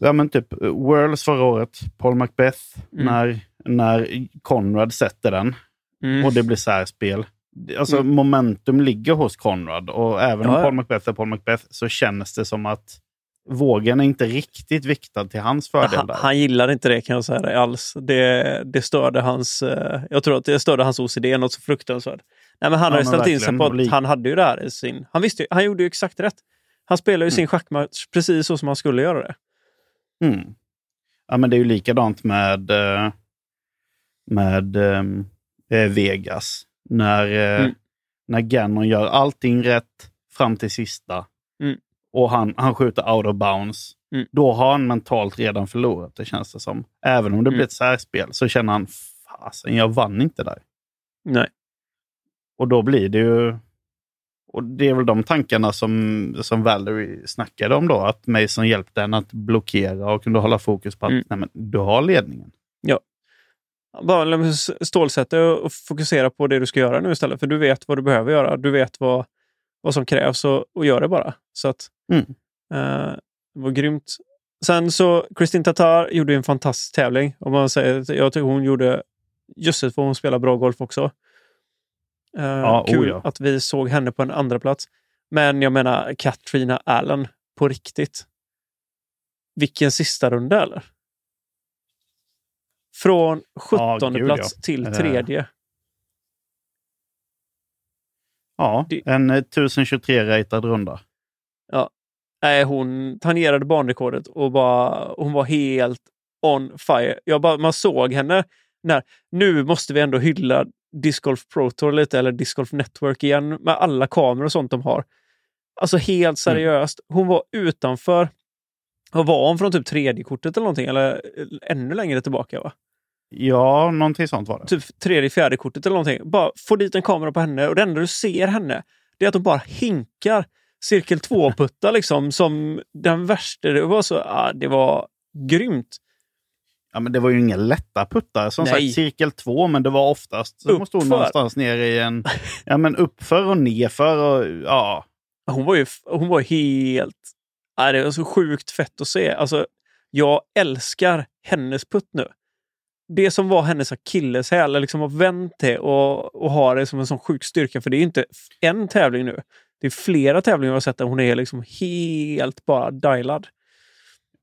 ja, men typ eh, Worlds förra året, Paul Macbeth, Mm. när, när Conrad sätter den Mm. och det blir särspel. Alltså Mm. momentum ligger hos Conrad och även Ja, om. Paul Macbeth är Paul Macbeth så känns det som att vågen är inte riktigt viktad till hans fördel han, han gillade inte det kan jag säga dig alls. Det, det störde hans... eh, Jag tror att det störde hans OCD något så fruktansvärt. Nej, men han Ja, hade ställt in sig på att han hade ju det här i sin... Han visste han gjorde ju exakt rätt. Han spelade ju sin schackmatch precis så som han skulle göra det. Mm. Ja, men det är ju likadant med, eh, med eh, Vegas. När, eh, Mm. när Gannon gör allting rätt fram till sista Mm. och han, han skjuter out of bounds. Mm. Då har han mentalt redan förlorat, det känns det som. Även om det Mm. blir ett särspel så känner han, fasen, jag vann inte där. Nej. Och då blir det ju... Och det är väl de tankarna som, som Valerie snackade om då. Att Mason hjälpte henne att blockera och kunde hålla fokus på att Mm. nej, men, du har ledningen. Bara stålsätta och fokusera på det du ska göra nu istället. För du vet vad du behöver göra. Du vet vad, vad som krävs och, och gör det bara. Så att, Mm. eh, det var grymt. Sen så, Kristin Tatar gjorde en fantastisk tävling. Om man säger, jag tycker hon gjorde, jösses vad hon spelar bra golf också. Eh, Ja, oh kul ja. att vi såg henne på en andra plats. Men jag menar Katrina Allen, på riktigt. Vilken sista runda eller? Från 17 Ja, plats ja. till Eh. tredje. Ja, Det- en eh, 1023-ratad runda. Nej, hon tangerade banrekordet och bara, hon var helt on fire. Jag bara, man såg henne när, nu måste vi ändå hylla Disc Golf Pro Tour lite, eller Disc Golf Network igen, med alla kameror och sånt de har. Alltså helt seriöst, hon var utanför, vad var hon från typ tredje kortet eller någonting? Eller ännu längre tillbaka va? Ja, någonting sånt var det. Typ tredje, fjärde kortet eller någonting. Bara få dit en kamera på henne och det enda du ser henne, det är att hon bara hinkar cirkel 2-puttar (laughs) liksom som den värsta. Det var så, ah, det var grymt. Ja, men det var ju inga lätta puttar. Som Nej. sagt, cirkel två, men det var oftast så måste hon Uppför. någonstans ner i en... Ja, men uppför och nerför och ja. Hon var ju hon var helt... Ah, det var så sjukt fett att se. Alltså, jag älskar hennes putt nu. Det som var hennes akilleshäl, liksom har vänt det och, och har det som en sån sjuk styrka. För det är ju inte en tävling nu. Det är flera tävlingar jag har sett där hon är liksom helt bara dialad.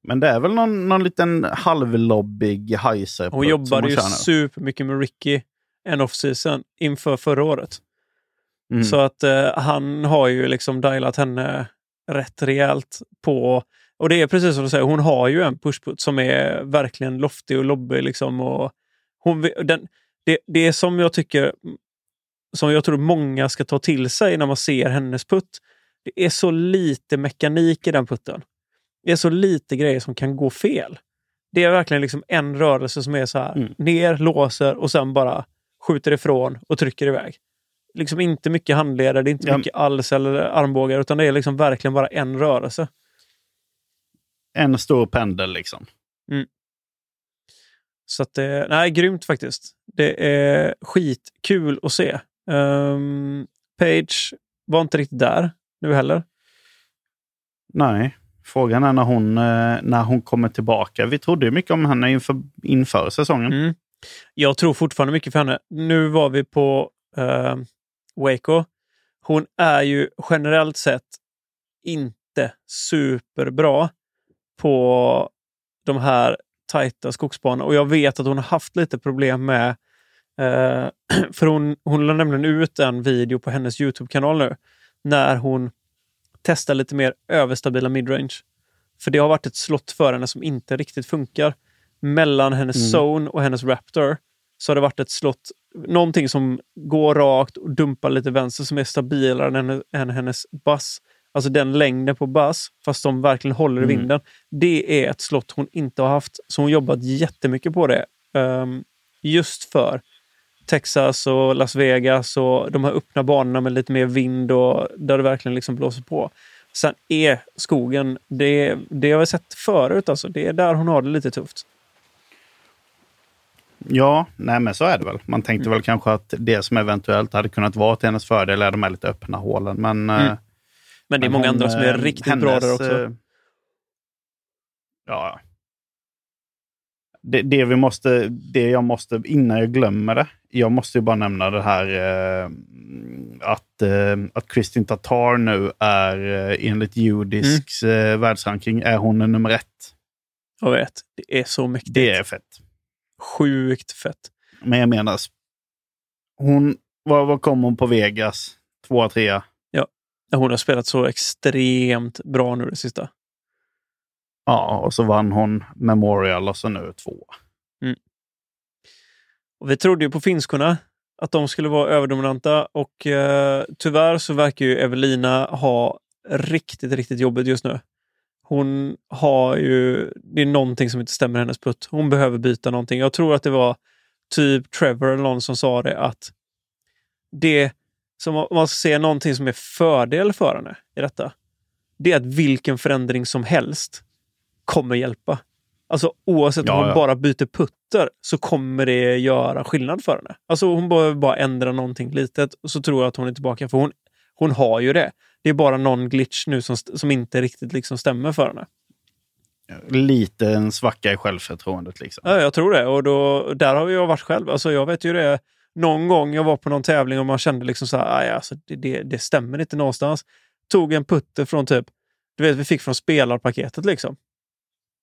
Men det är väl någon, någon liten halvlobbig heiser Hon jobbade ju supermycket med Ricky en off-season inför förra året. Mm. Så att eh, han har ju liksom dialat henne rätt rejält på... Och det är precis som du säger, hon har ju en pushput som är verkligen loftig och lobbig. Liksom, och hon, den, det, det är som jag tycker, som jag tror många ska ta till sig när man ser hennes putt. Det är så lite mekanik i den putten. Det är så lite grejer som kan gå fel. Det är verkligen liksom en rörelse som är så här, Mm. ner, låser och sen bara skjuter ifrån och trycker iväg. Liksom inte mycket handleder, det är inte Ja. mycket alls eller armbågar, utan det är liksom verkligen bara en rörelse. En stor pendel liksom. Så att det, nej, grymt faktiskt. Det är skitkul att se. Um, Page var inte riktigt där nu heller. Nej, frågan är när hon, eh, när hon kommer tillbaka. Vi trodde ju mycket om henne inför, inför säsongen. Mm. Jag tror fortfarande mycket för henne. Nu var vi på uh, Waco. Hon är ju generellt sett inte superbra på de här tajta skogsbanorna. Och jag vet att hon har haft lite problem med eh, (clears throat) för hon, hon la nämligen ut en video på hennes Youtube-kanal nu när hon testar lite mer överstabila midrange. För det har varit ett slott för henne som inte riktigt funkar. Mellan hennes Mm. zone och hennes raptor så har det varit ett slott, någonting som går rakt och dumpar lite vänster som är stabilare än, än hennes bass. Alltså den längden på bass, fast de verkligen håller i Mm. vinden. Det är ett slott hon inte har haft. Så hon jobbat jättemycket på det. ehm, just för Texas och Las Vegas och de här öppna banorna med lite mer vind och där det verkligen liksom blåser på. Sen är skogen, det, det har vi sett förut, alltså. det är där hon har det lite tufft. Ja, nej men så är det väl. Man tänkte Mm. väl kanske att det som eventuellt hade kunnat vara till hennes fördel är de här lite öppna hålen. Men, Mm. Men det är men många hon, andra som är eh, riktigt bra där också. eh, Ja, det, det vi måste, det jag måste, innan jag glömmer det, jag måste ju bara nämna det här eh, att, eh, att Kristin Tatar nu är eh, enligt Judisks Mm. eh, världsranking är hon nummer ett. Jag vet, det är så mäktigt. Det är fett. Sjukt fett. Men jag menar, hon, vad, vad kom hon på Vegas? Tvåa, trea? Hon har spelat så extremt bra nu det sista. Ja, och så vann hon Memorial och så nu två. Och vi trodde ju på finskorna att de skulle vara överdominanta och eh, tyvärr så verkar ju Evelina ha riktigt, riktigt jobbigt just nu. Hon har ju, det är någonting som inte stämmer i hennes putt. Hon behöver byta någonting. Jag tror att det var typ Trevor eller någon som sa det att det som om man ska se någonting som är fördel för henne i detta. Det är att vilken förändring som helst kommer hjälpa. Alltså oavsett Ja, om hon ja. bara byter putter så kommer det göra skillnad för henne. Alltså hon behöver bara ändra någonting litet och så tror jag att hon är tillbaka. För hon, hon har ju det. Det är bara någon glitch nu som, som inte riktigt liksom stämmer för henne. Lite en svacka i självförtroendet liksom. Ja, jag tror det. Och då, där har jag varit själv. Alltså, jag vet ju det. Någon gång jag var på någon tävling och man kände liksom så här, "Aj, alltså, det, det, det stämmer inte någonstans. Tog en putter från typ, du vet vi fick från spelarpaketet liksom.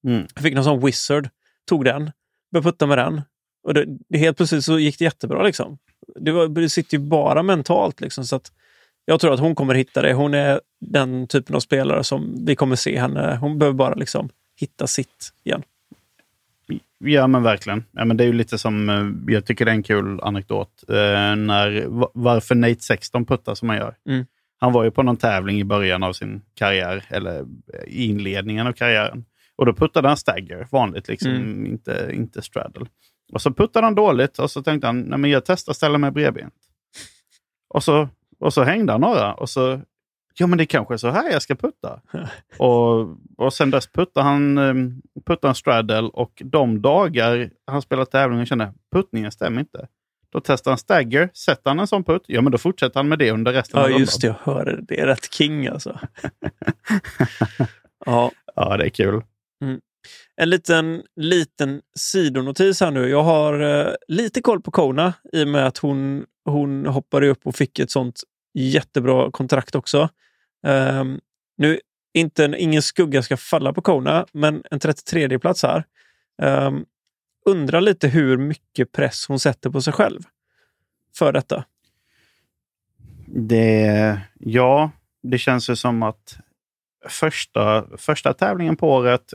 Mm. Jag fick någon sån wizard. Tog den. Började putta med den. Och det, det, helt plötsligt så gick det jättebra. Liksom. Det, var, det sitter ju bara mentalt. Liksom, så att jag tror att hon kommer hitta det. Hon är den typen av spelare som vi kommer se henne. Hon behöver bara liksom hitta sitt igen. Ja, men verkligen. Ja, men det är ju lite som, eh, jag tycker det är en kul anekdot, eh, när, varför Nate 16 puttar som han gör. Mm. Han var ju på någon tävling i början av sin karriär, eller i inledningen av karriären. Och då puttade han stagger, vanligt, liksom, mm. inte, inte straddle. Och så puttade han dåligt och så tänkte han, nej men jag testar ställa mig bredbent. Och så, och så hängde han några och så, ja men det är kanske är så här jag ska putta. och, och sen dess puttade han, ehm, puttade han straddle och de dagar han spelade tävling och kände, puttningen stämmer inte. Då testar han stagger, sätter han en sån putt, ja men då fortsätter han med det under resten ja, av rundan. Ja just det, jag hör det. Det är rätt king alltså. (laughs) ja. ja, det är kul. Mm. En liten, liten sidonotis här nu. Jag har eh, lite koll på Kona i och med att hon, hon hoppade upp och fick ett sånt jättebra kontrakt också. Um, nu, inte, ingen skugga ska falla på Kona, men en 33 plats här. Um, undrar lite hur mycket press hon sätter på sig själv för detta. Det, ja, det känns ju som att första, första tävlingen på året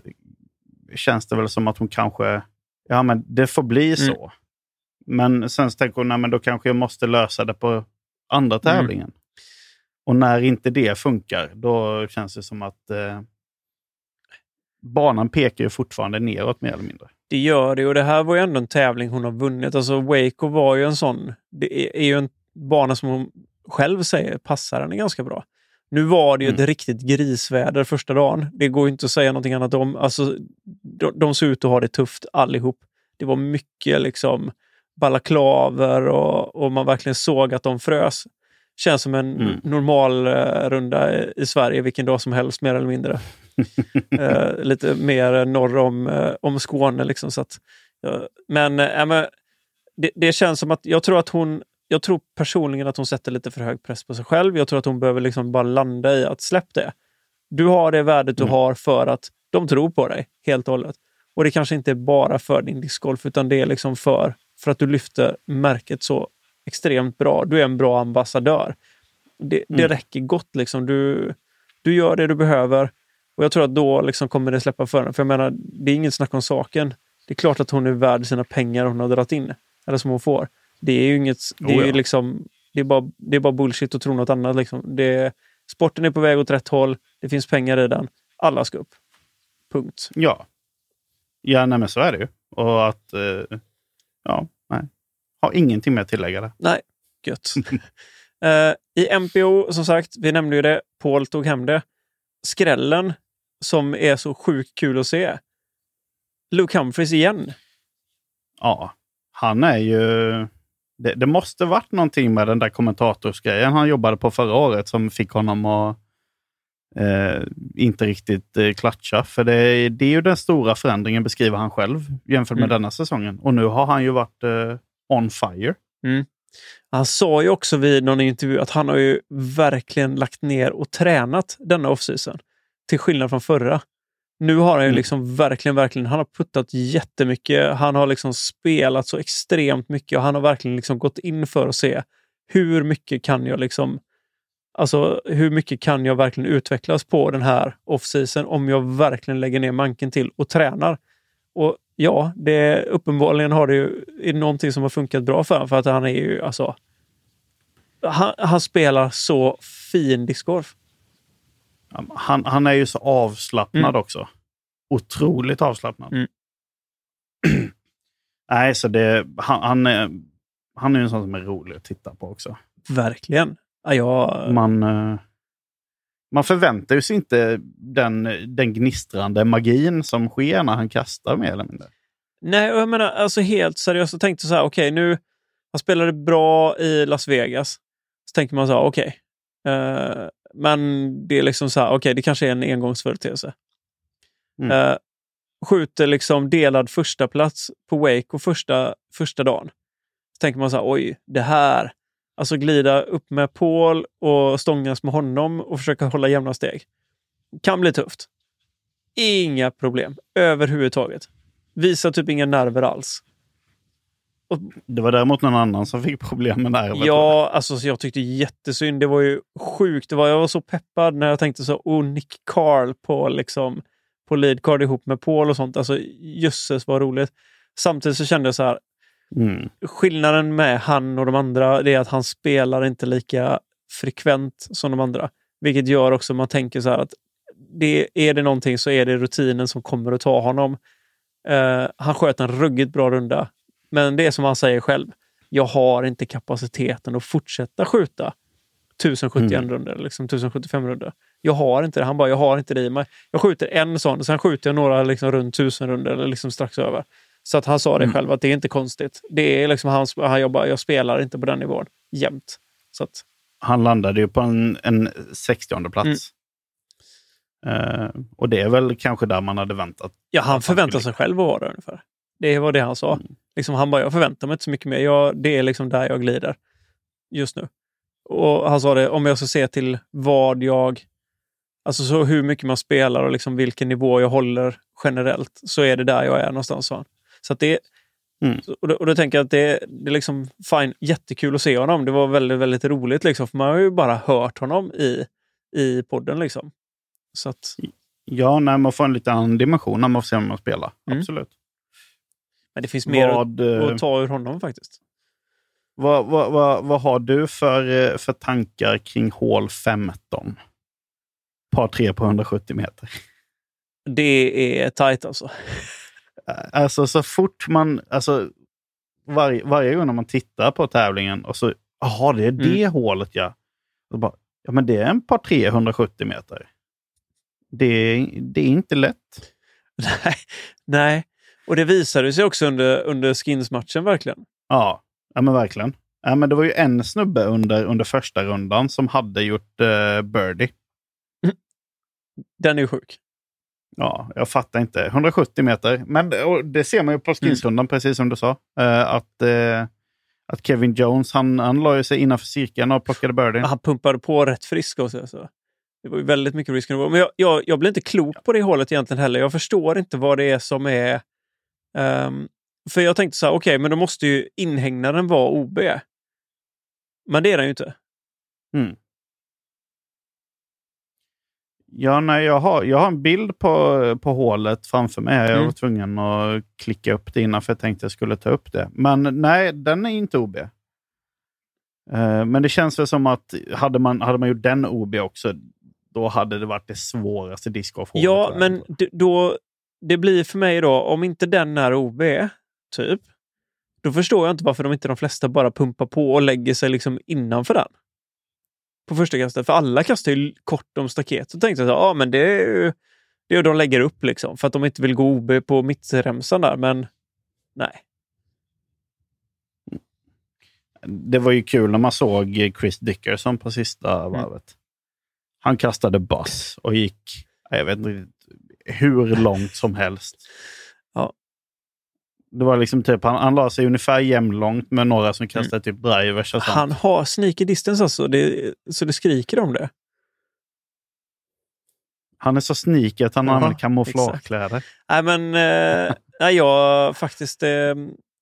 känns det väl som att hon kanske, ja men det får bli mm. så. Men sen tänker hon, nej men då kanske jag måste lösa det på andra mm. tävlingen. Mm. Och när inte det funkar, då känns det som att eh, banan pekar ju fortfarande neråt mer eller mindre. Det gör det och det här var ju ändå en tävling hon har vunnit. Alltså Waco var ju en sån, det är ju en bana som hon själv säger passar henne ganska bra. Nu var det ju mm. ett riktigt grisväder första dagen. Det går inte att säga någonting annat om. Alltså, de, de såg ut att ha det tufft allihop. Det var mycket liksom balaklaver och, och man verkligen såg att de frös. Känns som en mm. normal uh, runda i Sverige vilken dag som helst mer eller mindre. uh, (laughs) lite mer norr om, uh, om Skåne. Liksom, så att, men, men det, det, känns som att jag tror att hon jag tror personligen att hon sätter lite för hög press på sig själv. Jag tror att hon behöver liksom bara landa i att släpp det. Du har det värdet du mm. har för att de tror på dig helt och hållet. Och det kanske inte är bara för din discgolf, utan det är liksom för, för att du lyfter märket så extremt bra. Du är en bra ambassadör. Det, det mm. räcker gott. Liksom. Du, du gör det du behöver och jag tror att då liksom kommer det släppa för henne. För jag menar, det är inget snack om saken. Det är klart att hon är värd sina pengar hon har dragit in, eller som hon får. Det är ju inget, det är oh ja. liksom, det är, bara, det är bara bullshit att tro något annat. Liksom. Det, sporten är på väg åt rätt håll. Det finns pengar i den. Alla ska upp. Punkt. Ja. Ja, nej, men så är det ju. Och att, eh, ja. Har ingenting mer att tillägga där. Nej, gött. uh, (laughs) I MPO, som sagt, vi nämnde ju det. Paul tog hem det. Skrällen, som är så sjukt kul att se. Luke Humphries igen. Ja, han är ju det, det, måste varit någonting med den där kommentatorsgrejen han jobbade på förra året som fick honom att eh, inte riktigt eh, klatscha. För det, det, är ju den stora förändringen, beskriver han själv, jämfört med mm. denna säsongen. Och nu har han ju varit eh, on fire. Mm. Han sa ju också vid någon intervju att han har ju verkligen lagt ner och tränat denna offseason. Till skillnad från förra. Nu har han ju mm. liksom verkligen, verkligen, han har puttat jättemycket. Han har liksom spelat så extremt mycket och han har verkligen liksom gått in för att se hur mycket kan jag liksom Alltså hur mycket kan jag verkligen utvecklas på den här off-season om jag verkligen lägger ner manken till och tränar? Och ja, det, uppenbarligen har det ju är någonting som har funkat bra för honom för att han är ju alltså... Han, han spelar så fin discgolf. Han, han är ju så avslappnad mm. också. Otroligt avslappnad. Mm. (clears throat) Nej, så det, han, han, är, han är en sån som är rolig att titta på också. Verkligen. Ja, jag... Man, eh, man förväntar sig inte den, den gnistrande magin som sker när han kastar mer eller mindre. Nej, och jag menar alltså helt seriöst. Jag tänkte så här, okej, okay, nu han spelade bra i Las Vegas. Så tänker man så här, okej. Okay, uh, men det är liksom så här, okej, okay, det kanske är en engångsföreteelse. Mm. Uh, skjuter liksom delad första plats på Wake första, första dagen. Så tänker man så här, oj, det här. Alltså glida upp med Paul och stångas med honom och försöka hålla jämna steg. Kan bli tufft. Inga problem överhuvudtaget. Visar typ inga nerver alls. och, Det var däremot någon annan som fick problem med nervet. ja, alltså så jag tyckte jättesynd. Det var ju sjukt. Det var, jag var så peppad när jag tänkte så, oh, Nick Carl på, liksom, på lead card ihop med Paul och sånt. Alltså jösses vad roligt. Samtidigt så kände jag så här, Mm. skillnaden med han och de andra är att han spelar inte lika frekvent som de andra. Vilket gör också att man tänker så att det, är det någonting så är det rutinen som kommer att ta honom. Eh, han sköt en ruggigt bra runda. Men det är som han säger själv. Jag har inte kapaciteten att fortsätta skjuta 1071 Mm. runder, liksom 1075 runder. Jag har inte det. Han bara, jag har inte det i mig. Jag skjuter en sån sen skjuter jag några liksom runt 1000 runder eller liksom strax över. Så att han sa det Mm. själv att det är inte konstigt. Det är liksom hans, han jobbar, jag spelar inte på den nivån jämt. Så att, Han landade ju på en, en 60 plats. Mm. Eh, och det är väl kanske där man hade väntat. ja, han förväntar sig själv att vara där ungefär. Det var det han sa. Mm. Liksom, han bara, jag förväntar mig inte så mycket mer. Jag, det är liksom där jag glider just nu. Och han sa det, om jag ska se till vad jag... Alltså så hur mycket man spelar och liksom vilken nivå jag håller generellt, så är det där jag är någonstans. sa han. Så att det, Mm. och, då, och då tänker jag att det, det är liksom fine, jättekul att se honom. Det var väldigt, väldigt roligt, liksom, för man har ju bara hört honom i, i podden. Liksom. Så att, Ja, när man får en lite annan dimension när man får se om man spelar. Mm. Absolut. men det finns mer Vad, eh, att ta ur honom faktiskt. vad, vad, vad, vad har du för, eh, för tankar kring hål 15? Par tre på 170 meter. Det är tajt alltså. Alltså så fort man... Alltså, varje, varje gång när man tittar på tävlingen och så... Jaha, det är det hålet ja. Och bara, ja, men det är en par 370 meter. Det, är- det är inte lätt. (laughs) Nej, nej. Och det visade sig också under, under Skins-matchen verkligen. Ja, ja men verkligen. Ja, men det var ju en snubbe under, under första rundan som hade gjort uh, birdie. (laughs) Den är ju sjuk. Ja, jag fattar inte. 170 meter. Men det- ser man ju på skinsrundan, precis som du sa. eh, att, eh, att Kevin Jones, han, han la ju sig innanför cirkeln och plockade birdie. Han pumpade på rätt frisk också. Så. Det var ju väldigt mycket risk. Men jag, jag, jag blir inte klok på det hålet egentligen heller. Jag förstår inte vad det är som är... ehm, för jag tänkte så här, okej, men då måste ju inhägnaden vara OB. Men det är den ju inte. Mm. Ja, nej, jag, har, jag har en bild på, på hålet framför mig. Jag Mm. var tvungen att klicka upp det innan för jag tänkte jag skulle ta upp det. Men nej, den är inte OB. Eh, Men det känns väl som att hade man, hade man gjort den OB också, då hade det varit det svåraste discgolfhålet. Ja, men då, det blir för mig då, om inte den är OB, typ, då förstår jag inte varför de inte de flesta bara pumpar på och lägger sig liksom innanför den. På första kastet. För alla kastar ju kort om staket. Så tänkte jag att ja, men det är ju det är de lägger upp liksom. För att de inte vill gå OB på mittremsan där. Men nej. Det var ju kul när man såg Chris Dickerson på sista Mm. varvet. Han kastade bass och gick, jag vet inte hur långt som helst. Det var liksom typ, han, han la sig ungefär jämnlångt med några som kastade typ drivers och sånt. Mm. Han har sneaky distance alltså. Det, så det skriker om det. Han är så sneaky att han Jaha, använder kamouflagekläder. Nej, men eh, nej, jag faktiskt... Eh,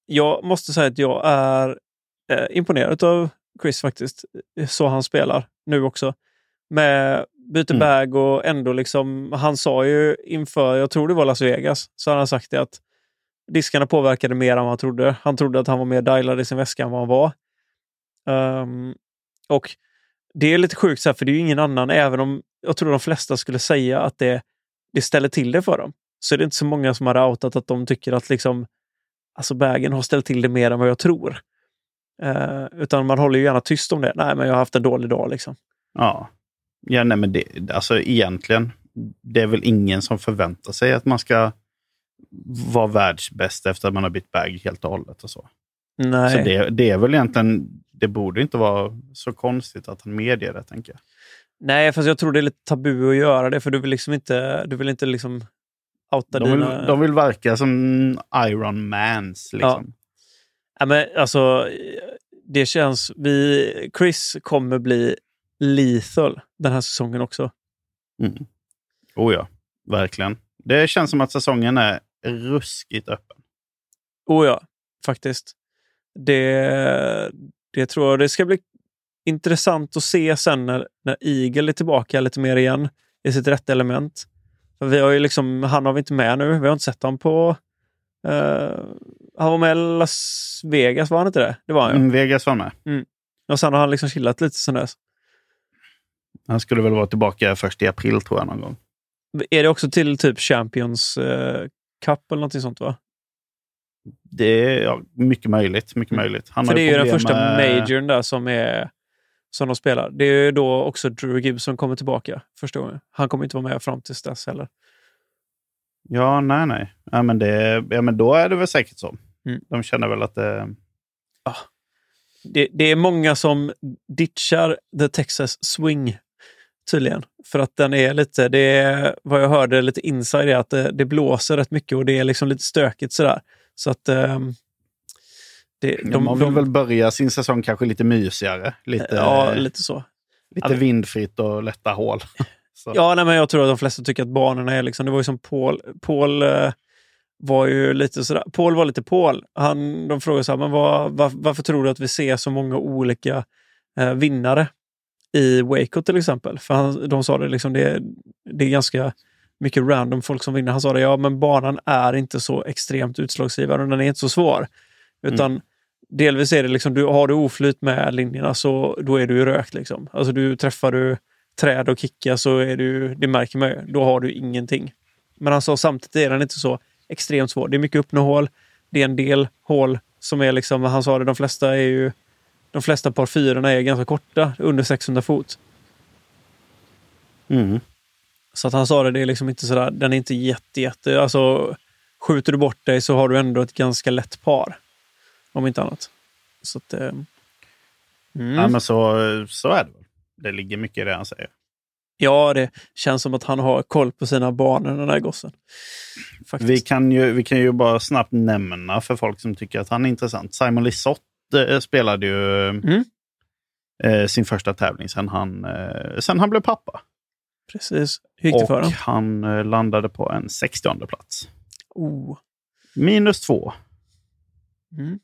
jag måste säga att jag är eh, imponerad av Chris faktiskt. Så han spelar nu också. Med byter Mm. bag och ändå liksom... Han sa ju inför, jag tror det var Las Vegas, så han sagt det att diskarna påverkade mer än vad han trodde. Han trodde att han var mer dialad i sin väska än vad han var. Um, och det är lite sjukt, så här, för det är ju ingen annan, även om jag tror de flesta skulle säga att det, det ställer till det för dem så är det inte så många som har outat att de tycker att liksom, alltså bagen har ställt till det mer än vad jag tror. Uh, utan man håller ju gärna tyst om det. Nej, men jag har haft en dålig dag. Liksom. Ja. Ja, nej, men det, alltså egentligen, det är väl ingen som förväntar sig att man ska vara världsbäst efter att man har bytt bag helt och hållet. Och så. Nej. Så det, det är väl egentligen, det borde inte vara så konstigt att han medger det, tänker jag. Nej, fast jag tror det är lite tabu att göra det, för du vill liksom inte, du vill inte liksom outa De vill, dina... de vill verka som Iron Mans. Liksom. Ja, men alltså, det känns... Vi, Chris kommer bli lethal den här säsongen också. Mm. Oh ja, verkligen. Det känns som att säsongen är ruskigt öppen. Oh ja, faktiskt. Det, det tror jag det ska bli intressant att se sen när, när Eagle är tillbaka lite mer igen i sitt rätta element. För vi har ju liksom, han har vi inte med nu. Vi har inte sett honom på... Uh, han var med i Las Vegas, var han inte det? Det var han mm, Vegas var med. Mm. Och sen har han liksom chillat lite sen dess. Han skulle väl vara tillbaka först i april tror jag någon gång. Är det också till typ Champions uh, Cup eller någonting sånt va? Det är ja, mycket möjligt. Mycket mm. möjligt. Han För det är ju den första med... majorn där som, är, som de spelar. Det är ju då också Drew Gibson kommer tillbaka första gången. Han kommer inte vara med fram tills dess heller. Ja, nej, nej. Ja, men, det, ja, men då är det väl säkert så. Mm. De känner väl att det... Ja. det... Det är många som ditchar The Texas Swing tydligen. För att den är lite, det är vad jag hörde lite inside är att det, det blåser rätt mycket och det är liksom lite stökigt sådär. Så att... Um, det, de, de, vill de, väl börja sin säsong kanske lite mysigare. Lite, ja, lite så. Lite vindfritt och lätta hål. (laughs) ja, nej, men jag tror att de flesta tycker att banorna är liksom... Det var ju som Paul... Paul uh, var ju lite sådär... Paul var lite Paul. Han, de frågade så här, men vad, var, varför tror du att vi ser så många olika uh, vinnare i Waco till exempel? För han, de sa det, liksom, det, det är ganska mycket random folk som vinner. Han sa det, ja men banan är inte så extremt utslagsgivande och den är inte så svår. Utan mm. delvis är det liksom, du, har du oflyt med linjerna så då är du ju rökt. Liksom. Alltså du träffar du träd och kickar så är du, det märker man ju, då har du ingenting. Men han sa samtidigt är den inte så extremt svår. Det är mycket uppnåhål. Det är en del hål som är liksom, han sa det, de flesta är ju de flesta par fyrorna är ganska korta, under 600 fot. Mm. Så att han sa det, det är liksom inte sådär, den är inte jätte, jätte... Alltså, skjuter du bort dig så har du ändå ett ganska lätt par. Om inte annat. Så att... Eh, mm. Ja, men så, så är det väl. Det ligger mycket i det han säger. Ja, det känns som att han har koll på sina banor, den där gossen. Vi kan, ju, vi kan ju bara snabbt nämna för folk som tycker att han är intressant. Simon Lisotte eh, spelade ju mm. eh, sin första tävling sen han, eh, sen han blev pappa. Precis. Hur gick det för honom? han eh, landade på en 60 plats. Oh. Minus två. Mm.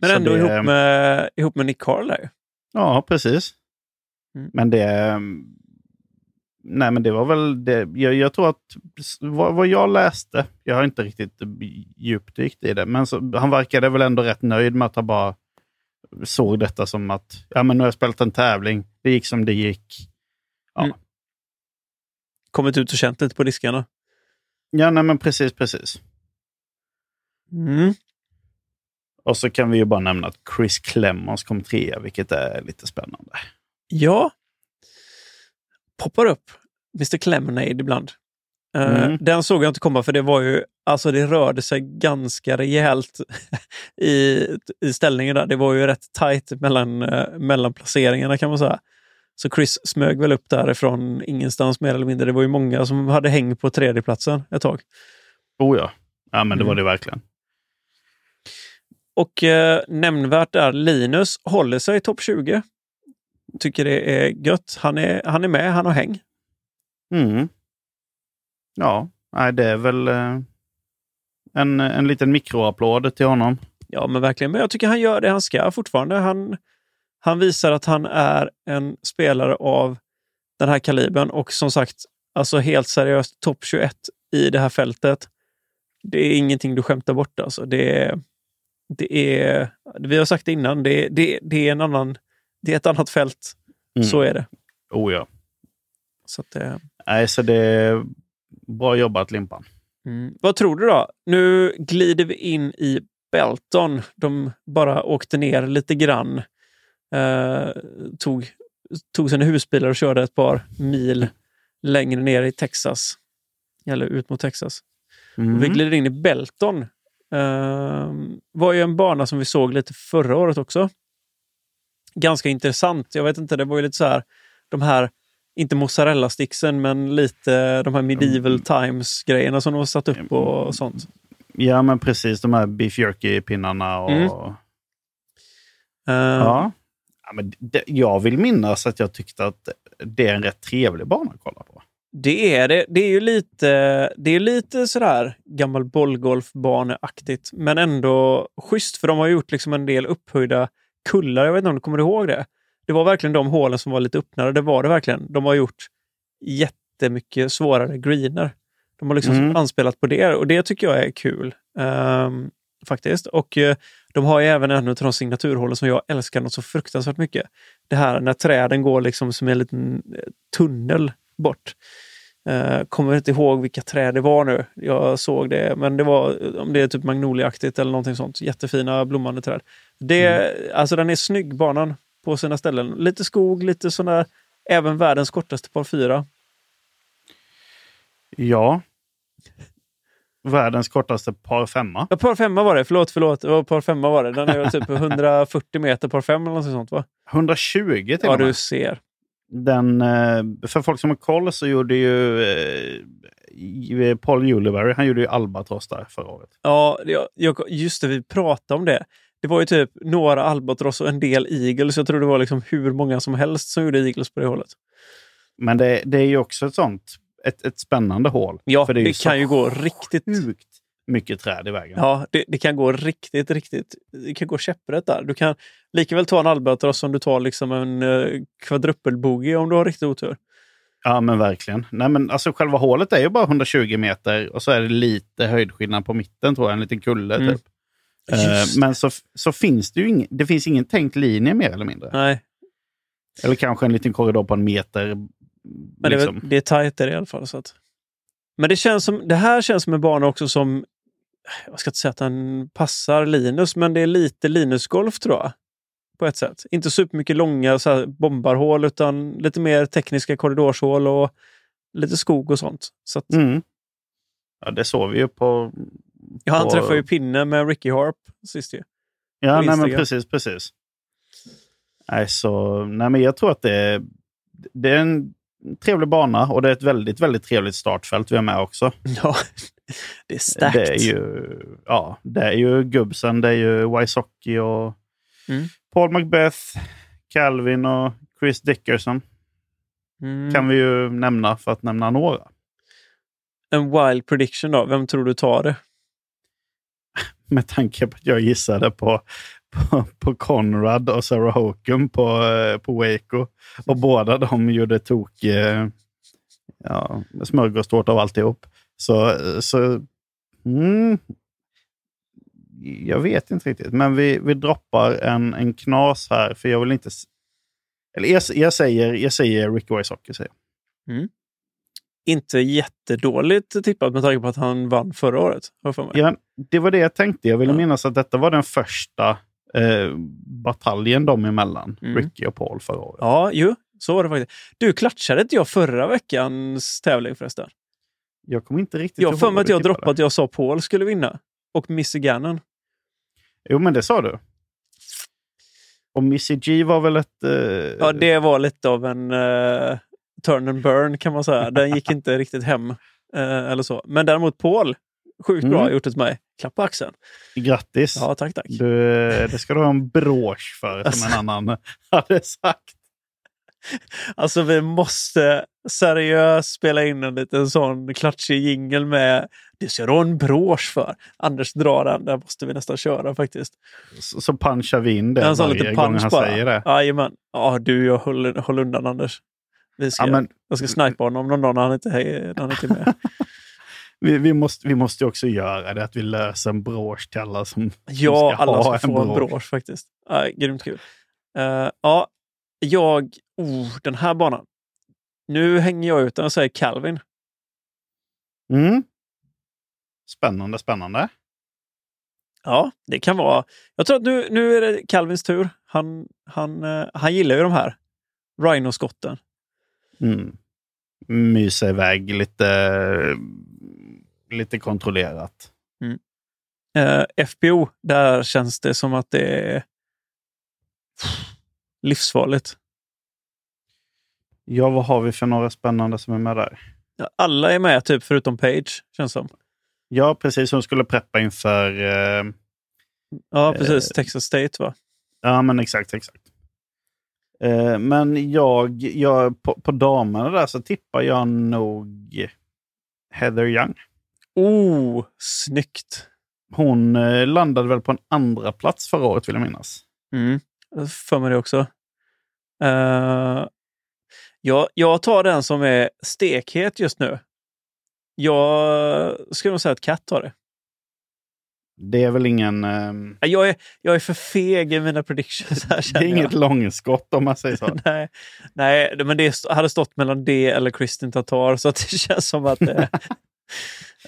Men ändå det, ihop, med, ihop med Nick Carl där. Ja, precis. Mm. Men det... Nej, men det var väl det. Jag, jag tror att vad, vad, jag läste, jag har inte riktigt djupdykt i det, men så, han verkade väl ändå rätt nöjd med att han bara såg detta som att ja, men nu har jag spelat en tävling, det gick som det gick. Ja, mm kommit ut och känt lite på diskarna. Ja, nej men precis, precis. Mm. Och så kan vi ju bara nämna att Chris Clemons kom trea, vilket är lite spännande. Ja. Poppar upp Mr Clemonade ibland. Eh, mm. den såg jag inte komma för det var ju, alltså det rörde sig ganska rejält (laughs) i, i ställningen där. Det var ju rätt tajt mellan, uh, mellan placeringarna kan man säga. Så Chris smög väl upp därifrån ingenstans mer eller mindre. Det var ju många som hade häng på tredjeplatsen ett tag. Oh ja, ja men det var mm. det verkligen. Och eh, nämnvärt är Linus håller sig i topp 20. Tycker det är gött. Han är, han är med, han har häng. Mm. Ja, det är väl eh, en, en liten mikroapplåd till honom. Ja, men verkligen. Men jag tycker han gör det han ska fortfarande. Han, han visar att han är en spelare av den här kalibern och som sagt, alltså helt seriöst, topp 21 i det här fältet. Det är ingenting du skämtar bort alltså. Det är, det är, vi har sagt det innan, det, det, det är en annan, det är ett annat fält. Mm. Så är det. Oh ja. Så att, eh. Nej, så det bra jobbat Limpan. Mm. Vad tror du då? Nu glider vi in i Belton. De bara åkte ner lite grann eh, tog, tog sina husbilar och körde ett par mil längre ner i Texas. Eller ut mot Texas. Mm. vi glider in i Belton. Eh, var ju en bana som vi såg lite förra året också. Ganska intressant. Jag vet inte, det var ju lite så här, de här inte mozzarella-sticksen, men lite de här medieval mm. times-grejerna som de har satt upp och sånt. Ja, men precis. De här beef jerky-pinnarna och... Mm. Uh, ja. Ja, men det, jag vill minnas att jag tyckte att det är en rätt trevlig bana att kolla på. Det är det. Det är ju lite, det är lite sådär gammal bollgolfbaneaktigt, men ändå schysst. För de har gjort liksom en del upphöjda kullar. Jag vet inte om du kommer ihåg det? Det var verkligen de hålen som var lite öppnare. Det var det verkligen. De har gjort jättemycket svårare greener. De har liksom Mm. anspelat på det och det tycker jag är kul. ehm, faktiskt. Och eh, de har ju även en av de signaturhålen som jag älskar något så fruktansvärt mycket. Det här när träden går liksom som en liten eh, tunnel bort. Uh, kommer inte ihåg vilka träd det var nu. Jag såg det, men det var om det är typ magnoliaktigt eller någonting sånt. Jättefina blommande träd. Det, Alltså den är snygg banan på sina ställen. Lite skog, lite där, även världens kortaste par fyra. Ja. Världens kortaste par femma. Ja, par femma var det, förlåt, förlåt. Det var par femma var det. Den är typ (laughs) 140 meter par fem eller något sånt va? 120 till Ja, och med. du ser. Den, eh, för folk som har koll så gjorde ju eh, Paul Juliberry, han gjorde ju Albatross där förra året. Ja, just det, vi pratade om det. Det var ju typ några albatross och en del eagles. Jag tror det var liksom hur många som helst som gjorde eagles på det hållet. Men det, det är ju också ett sånt, ett, ett spännande hål. Ja, För det det, ju kan ju gå riktigt... Sjukt mycket träd i vägen. Ja, det, det kan gå riktigt, riktigt... Det kan gå käpprätt där. Du kan lika väl ta en albatross som du tar liksom en uh, kvadruppelbogey om du har riktigt otur. Ja, men verkligen. Nej, men alltså själva hålet är ju bara 120 meter och så är det lite höjdskillnad på mitten, tror jag. En liten kulle Mm. typ. Eh, men så, så finns det ju ing, det finns ingen tänkt linje mer eller mindre. Nej, Eller kanske en liten korridor på en meter. men det, är, liksom. det är tajt där i alla fall. Så att. Men det, känns som, det här känns som en bana också som... Jag ska inte säga att den passar Linus, men det är lite Linus-golf tror jag. På ett sätt. Inte supermycket långa så bombarhål, utan lite mer tekniska korridorshål och lite skog och sånt. Så att, Mm. Ja, det såg vi ju på... ja, han på- träffade ju pinne med Ricky Harp sist ju. Ja, nej, men precis, precis. Nej, så, nej, men jag tror att det är, det är en trevlig bana och det är ett väldigt, väldigt trevligt startfält vi har med också. (laughs) Ja, det är starkt. Det är ju, ja, det är ju Gubbsen, det är ju Wysocki och Mm. Paul Macbeth, Calvin och Chris Dickerson Mm. kan vi ju nämna för att nämna några. En wild prediction då. Vem tror du tar det? Med tanke på att jag gissade på, på, på Conrad och Sarah Hokum på, eh, på Waco. Och båda de gjorde tok eh, ja, smörgåstårta av alltihop. Så, så mm, jag vet inte riktigt. Men vi, vi droppar en, en knas här, för jag vill inte... Eller jag, jag, säger, jag säger Ricky Wysocki. Säger. jag. Inte jättedåligt tippat med tanke på att han vann förra året. jag för mig. Ja, det var det jag tänkte. Jag ville Ja. minnas att detta var den första eh, bataljen dem emellan, Mm. Ricky och Paul förra året. Ja, ju. Så var det faktiskt. Du, klatschade inte jag förra veckans tävling förresten? Jag kommer inte riktigt Jag har för ihåg mig att jag droppade att jag sa Paul skulle vinna. Och Missy Gannon. Jo, men det sa du. Och Missy G var väl ett... Eh, Ja, det var lite av en uh, turn and burn kan man säga. Den gick inte riktigt hem. eh, eller så. Men däremot Paul, sjukt bra Mm. gjort åt mig. Klapp på axeln. Grattis! Ja, tack, tack. Du, det ska du ha en brosch för, Alltså. som en annan hade sagt. Alltså vi måste seriöst spela in en liten sån klatschig jingel med det ska du ha en brosch för. Anders drar den, där måste vi nästan köra faktiskt. Så, så punchar vi in det varje liten gång punch han bara. säger det. Jajamän. Ja, du, jag håll, håll undan Anders. Vi ska, Ja, men, Jag ska snipa honom någon dag när han inte, är- när han inte är med. (laughs) vi, vi, måste, vi måste också göra det, att vi löser en brosch till alla som, Ja, ska alla ha ska en få en brosch. faktiskt. Ja, grymt kul. Eh, ja, jag... Oh, den här banan. Nu hänger jag ut den och säger Calvin. Mm. Spännande, spännande. Ja, det kan vara. Jag tror att nu, nu är det Calvins tur. Han, han, eh, han gillar ju de här Rhino-skotten. Mm. Mysa iväg lite, lite kontrollerat. Eh, FPO, där känns det som att det är livsfarligt. Ja, vad har vi för några spännande som är med där? Ja, Alla är med, typ förutom Page, känns som. Ja, precis. Hon skulle preppa inför... Eh, Ja, precis. Eh. Texas State, va? ja, men exakt, exakt. Eh, men jag, jag på, på damerna där så tippar jag nog Heather Young. Oh, snyggt! Hon eh, landade väl på en andra plats förra året vill jag minnas. Mm. För mig det också. Uh, jag, jag tar den som är stekhet just nu. Jag skulle nog säga att Kat tar det. Det är väl ingen... Um... Jag, är, jag är för feg i mina predictions. Här, det är inget jag. långskott om man säger så. (laughs) nej, nej, men det hade stått mellan det eller Kristin Tatar, så det (laughs) känns som att det...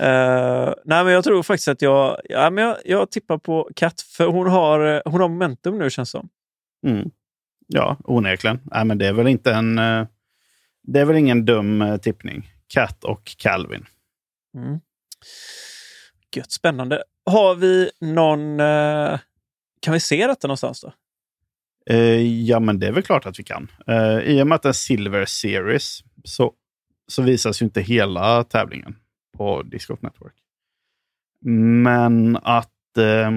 uh, (laughs) nej, men jag tror faktiskt att jag, ja, men jag, jag tippar på Kat, för hon har, hon har momentum nu känns det som. Mm. Ja, onekligen. Nej, men det är väl inte en... Uh, det är väl ingen dum uh, tippning. Kat och Calvin. Mm. Gött, spännande. Har vi någon... Eh, kan vi se detta någonstans då? Eh, ja, men det är väl klart att vi kan. Eh, I och med att det är Silver Series så, så visas ju inte hela tävlingen på Discord Network. Men att eh,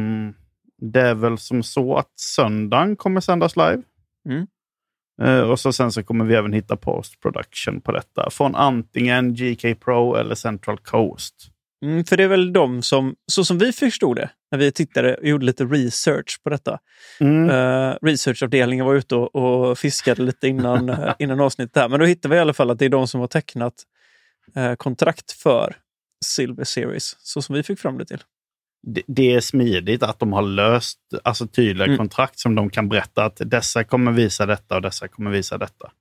det är väl som så att söndagen kommer sändas live. Mm. Eh, och så sen så kommer vi även hitta post production på detta från antingen GK Pro eller Central Coast. Mm, för det är väl de som, så som vi förstod det, när vi tittade och gjorde lite research på detta. Mm. Uh, researchavdelningen var ute och, och fiskade lite innan, uh, (laughs) innan avsnittet här. Men då hittade vi i alla fall att det är de som har tecknat uh, kontrakt för Silver Series, så som vi fick fram det till. Det, det är smidigt att de har löst alltså, tydliga mm. kontrakt som de kan berätta att dessa kommer visa detta och dessa kommer visa detta.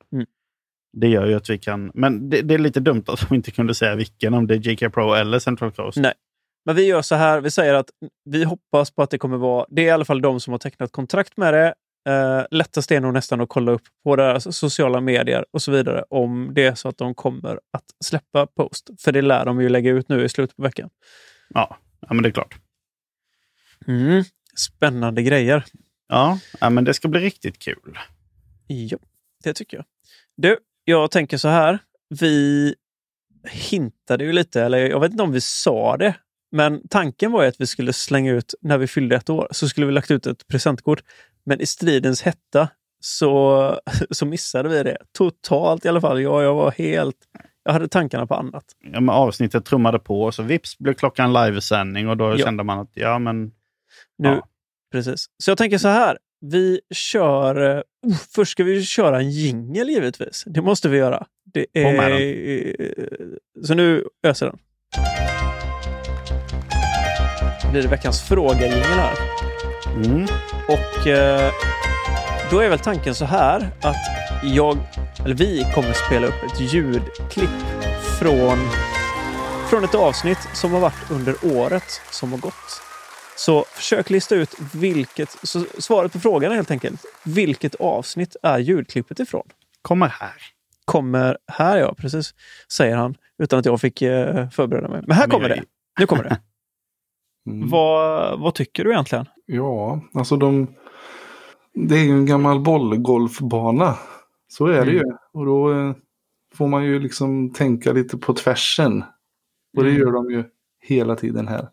Det gör ju att vi kan... Men det, det, är lite dumt att de inte kunde säga vilken, om det är JK Pro eller Central Coast. Nej, men vi gör så här. Vi säger att vi hoppas på att det kommer vara... Det är i alla fall de som har tecknat kontrakt med det. Uh, lättast är nog nästan att kolla upp på deras sociala medier och så vidare om det är så att de kommer att släppa post. För det lär de ju lägga ut nu i slutet på veckan. Ja, ja men det är klart. Mm, spännande grejer. Ja, ja, men det ska bli riktigt kul. Ja, det tycker jag. Du, jag tänker så här. Vi hintade ju lite, eller jag vet inte om vi sa det, men tanken var ju att vi skulle slänga ut, när vi fyllde ett år, så skulle vi lagt ut ett presentkort. Men i stridens hetta så, (laughs) så missade vi det. Totalt i alla fall. Jag, jag var helt... Jag hade tankarna på annat. Ja, men avsnittet trummade på och så vips blev klockan livesändning och då ja. kände man att ja, men... Nu, ja. Precis. Så jag tänker så här. Vi kör... Uh, först ska vi köra en jingel givetvis. Det måste vi göra. Det är, uh, så nu öser den. blir det veckans fråga-jingel här. Mm. Och uh, då är väl tanken så här att jag, eller vi kommer spela upp ett ljudklipp från, från ett avsnitt som har varit under året som har gått. Så försök lista ut vilket... Så svaret på frågan är helt enkelt, vilket avsnitt är ljudklippet ifrån? Kommer här. Kommer här, ja. Precis, säger han utan att jag fick eh, förbereda mig. Men här Men kommer jag... det. Nu kommer det. (laughs) Mm. Vad, vad tycker du egentligen? Ja, alltså de... Det är ju en gammal bollgolfbana. Så är mm. det ju. Och då eh, får man ju liksom tänka lite på tvärsen. Och det mm. gör de ju hela tiden här.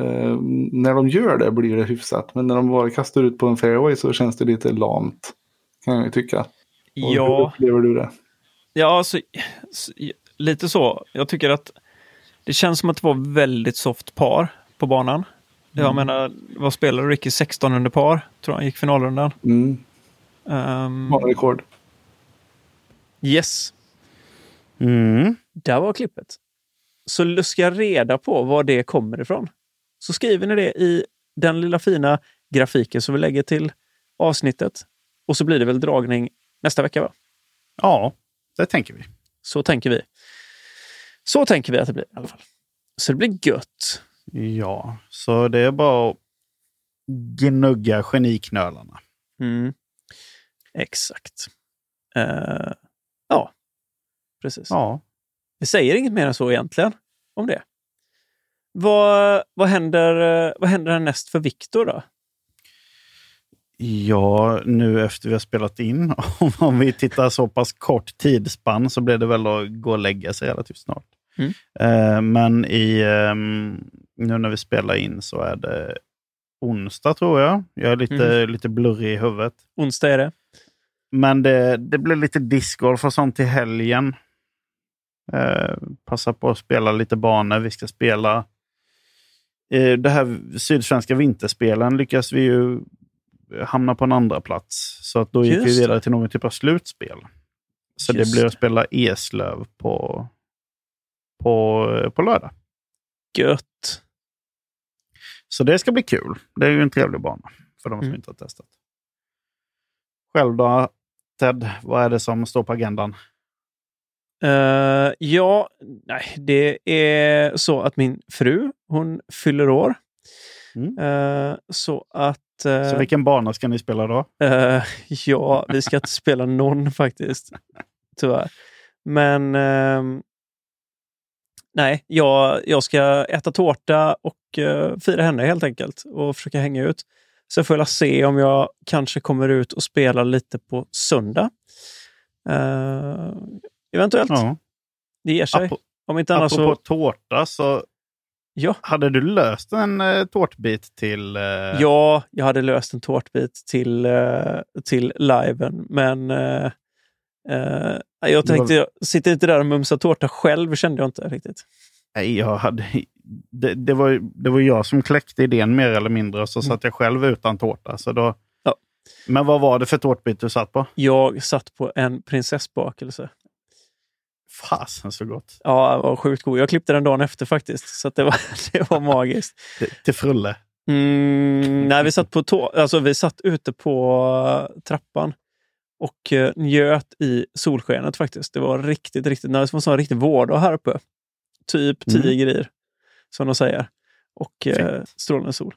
Eh, när de gör det blir det hyfsat. Men när de bara kastar ut på en fairway så känns det lite lamt. Kan jag ju tycka. Och ja. Hur upplever du det? Ja, alltså, lite så. Jag tycker att det känns som att det var väldigt soft par på banan. Mm. Jag menar, vad spelade Ricky? 16 under par, tror han gick finalrundan. Mm. Um, rekord. Yes. Mm. Där var klippet. Så luska reda på var det kommer ifrån så skriver ni det i den lilla fina grafiken som vi lägger till avsnittet. Och så blir det väl dragning nästa vecka, va? Ja, det tänker vi. Så tänker vi. Så tänker vi att det blir i alla fall. Så det blir gött. Ja, så det är bara att gnugga geniknölarna. Mm. Exakt. Uh, ja, precis. Ja. Vi säger inget mer än så egentligen om det. Vad, vad, händer, vad händer härnäst för Viktor då? Ja, nu efter vi har spelat in, (laughs) om vi tittar så pass kort tidsspann så blir det väl att gå och lägga sig relativt snart. Mm. Eh, men i, eh, nu när vi spelar in så är det onsdag tror jag. Jag är lite, mm. lite blurrig i huvudet. Onsdag är det. Men det, det blir lite discgolf och sånt till helgen. Eh, passa på att spela lite banor. Vi ska spela eh, det här Sydsvenska vinterspelen lyckas vi ju hamna på en andra plats. Så att då gick Just vi vidare till någon typ av slutspel. Så Just det blir att spela Eslöv på, på, på lördag. Gött. Så det ska bli kul. Det är ju en trevlig bana för de som Mm. inte har testat. Själv då, Ted, vad är det som står på agendan? Eh, ja, nej, det är så att min fru, hon fyller år. Mm. Eh, så att... eh, Så vilken bana ska ni spela då? Ja, vi ska inte spela någon faktiskt. Tyvärr. Men ehm, nej, jag, jag ska äta tårta och fira henne helt enkelt och försöka hänga ut. Sen får jag se om jag kanske kommer ut och spelar lite på söndag. Eh, eventuellt. Ja. Det ger sig. Apo- om inte annars Apropå så... tårta, så Ja. hade du löst en eh, tårtbit till... Eh, Ja, jag hade löst en tårtbit till, eh, till liven, men eh, eh, jag tänkte, jag sitter inte där och mumsar tårta själv, kände jag inte riktigt. Nej, jag hade, det, det, var, det var jag som kläckte idén mer eller mindre och så satt jag själv utan tårta. Så då, Mm. Ja. Men vad var det för tårtbit du satt på? Jag satt på en prinsessbakelse. Fasen så gott. Ja, det var sjukt god. Jag klippte den dagen efter faktiskt, så det, var, (laughs) det var magiskt. Till, frulle. Mm, nej, vi satt, på tå- alltså, vi satt ute på eh, trappan och eh, njöt i solskenet faktiskt. Det var riktigt, riktigt nice. Det var en sån riktig vårdag här uppe. Typ 10 Mm. grejer, som de säger. Och eh, strålande sol.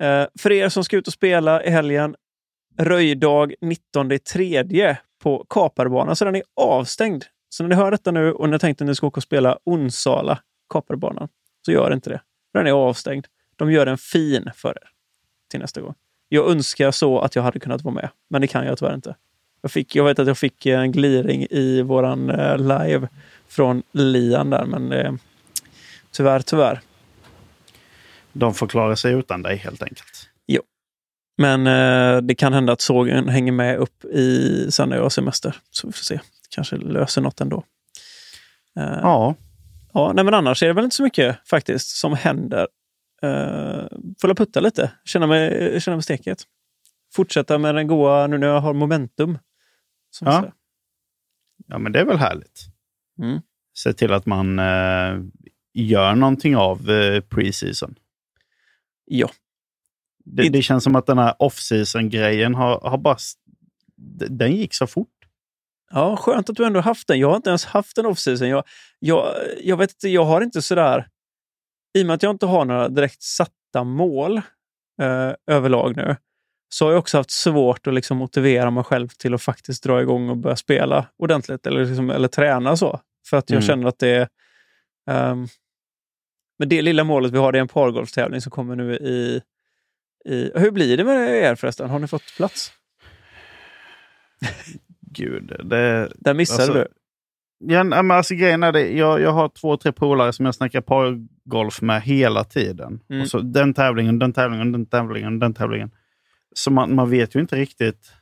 Eh, för er som ska ut och spela i helgen, röjdag 19 tredje på Kaparbanan, så den är avstängd. Så när ni hör detta nu och ni tänkte att ni ska åka och spela Onsala, Kaparbanan, så gör inte det. Den är avstängd. De gör en fin för er till nästa gång. Jag önskar så att jag hade kunnat vara med, men det kan jag tyvärr inte. Jag, fick, jag vet att jag fick en gliring i våran eh, live från Lian där, men eh, tyvärr, tyvärr. De får klara sig utan dig helt enkelt. Men eh, det kan hända att sågen hänger med upp i sen när jag har semester. Så vi får se. Kanske löser något ändå. Eh, Ja, Ja, nej, men annars är det väl inte så mycket faktiskt som händer. Uh, får jag putta lite, känna mig, känna mig steket. Fortsätta med den goa, nu när jag har momentum. Ja. ja men det är väl härligt. Mm. Se till att man eh, gör någonting av eh, pre-season. ja. Det, det känns som att den här off-season-grejen har, har bara... Den gick så fort. Ja, skönt att du ändå haft den. Jag har inte ens haft en off-season. Jag, jag, jag vet inte, jag har inte sådär... I och med att jag inte har några direkt satta mål eh, överlag nu, så har jag också haft svårt att liksom motivera mig själv till att faktiskt dra igång och börja spela ordentligt eller, liksom, eller träna så. För att jag Mm. känner att det är... ehm, men det lilla målet vi har, det är en pargolftävling som kommer nu i, i... Hur blir det med er förresten? Har ni fått plats? (laughs) Gud, det... Där missade Alltså, du. Ja, nej, men alltså, grejen är det, jag, jag har två, tre polare som jag snackar pargolf med hela tiden. Mm. Och så den tävlingen, den tävlingen, den tävlingen, den tävlingen. Så man, man vet ju inte riktigt.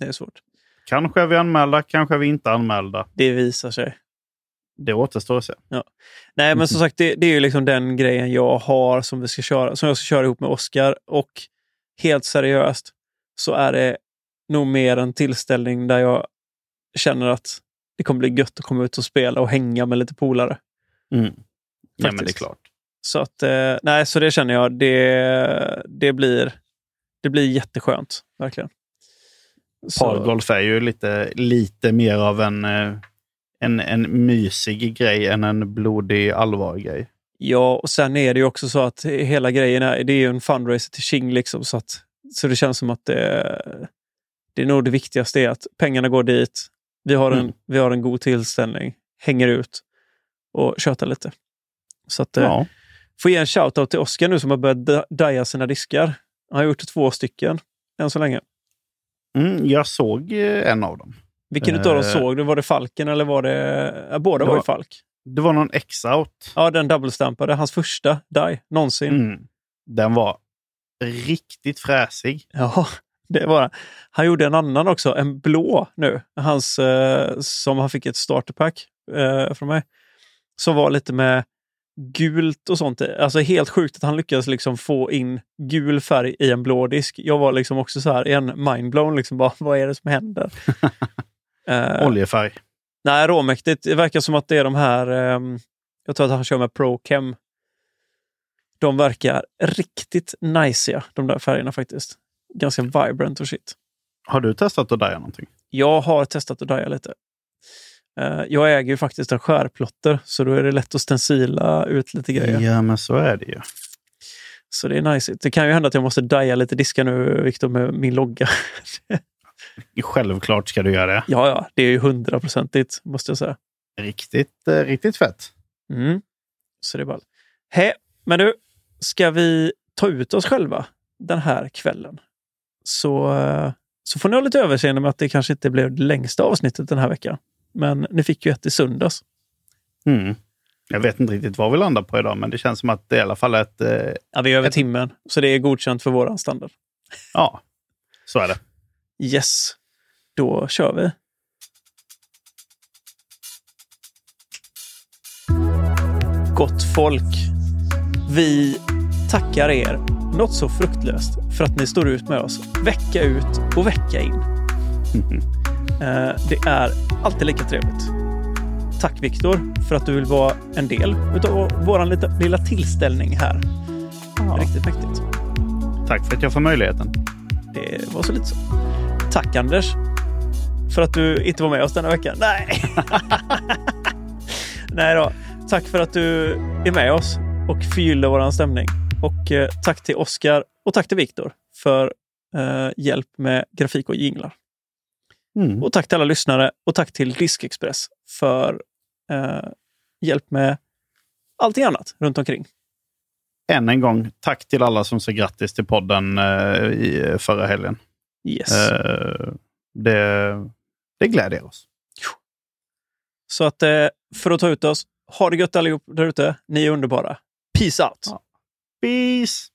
Det är svårt. Kanske är vi anmälda, kanske är vi inte anmälda. Det visar sig. Det återstår att se. Nej, men som sagt, det, det är ju liksom den grejen jag har som vi ska köra, som jag ska köra ihop med Oskar. Och helt seriöst så är det nog mer en tillställning där jag känner att det kommer bli gött att komma ut och spela och hänga med lite polare. Mm. Ja, men det är klart. Så att, eh, nej, så det känner jag, det, det, blir, det blir jätteskönt. Verkligen. Pargolf är ju lite, lite mer av en, eh, en, en mysig grej än en blodig allvarlig grej. Ja, och sen är det ju också så att hela grejen är, det är ju en fundraiser till King. Liksom, så, att, så det känns som att det, det är nog det viktigaste är att pengarna går dit. Vi har en, Mm. vi har en god tillställning, hänger ut och tjötar lite. Så att, eh, Ja. får ge en shoutout till Oskar nu som har börjat da- daja sina diskar. Han har gjort två stycken än så länge. Mm, jag såg eh, en av dem. Vilken utav dem Eh. såg du? Var det Falken eller var det... Ja, båda Det var ju var- Falk. Det var någon X-out. Ja, den doublestampade. Hans första die någonsin. Mm. Den var riktigt fräsig. Ja, Det var, han gjorde en annan också, en blå nu. Hans, eh, som han fick ett starterpack eh, från mig. Som var lite med gult och sånt. Alltså helt sjukt att han lyckades liksom få in gul färg i en blå disk. Jag var liksom också så här en mindblown. Liksom bara, (laughs) vad är det som händer? (laughs) Eh, Oljefärg. Nej, råmäktigt. Det verkar som att det är de här, eh, jag tror att han kör med ProChem. De verkar riktigt najsiga, de där färgerna faktiskt. Ganska vibrant och shit. Har du testat att dya någonting? Jag har testat att dya lite. Uh, jag äger ju faktiskt en skärplotter, så då är det lätt att stencila ut lite grejer. Ja, men så är det ju. Så det är nice. Det kan ju hända att jag måste dya lite diskar nu, Viktor, med min logga. (laughs) Självklart ska du göra det. Ja, ja. Det är ju hundraprocentigt, måste jag säga. Riktigt, eh, riktigt fett. Mm. Så det är bara... Hej, men du, ska vi ta ut oss själva den här kvällen? Så, så får ni ha lite överseende med att det kanske inte blev det längsta avsnittet den här veckan. Men ni fick ju ett i söndags. Mm. Jag vet inte riktigt vad vi landar på idag, men det känns som att det är i alla fall ett... Eh, ja, vi är över ett... timmen, så det är godkänt för våran standard. Ja, så är det. Yes, då kör vi. Gott folk. Vi tackar er något så fruktlöst för att ni står ut med oss vecka ut och vecka in. (laughs) Eh, det är alltid lika trevligt. Tack Viktor för att du vill vara en del av vår lilla, lilla tillställning här. Ja. Riktigt mäktigt. Tack för att jag får möjligheten. Det var så lite så. Tack Anders för att du inte var med oss denna vecka. Nej! (laughs) Nej då. Tack för att du är med oss och förgyller vår stämning. Och eh, tack till Oskar och tack till Viktor för eh, hjälp med grafik och jinglar. Mm. Och tack till alla lyssnare och tack till Diskexpress för eh, hjälp med allting annat runt omkring. Än en gång, tack till alla som sa grattis till podden i förra helgen. Yes. Det, det gläder oss. Så att för att ta ut oss, ha det gött allihop där ute. Ni är underbara. Peace out! Ja. Peace!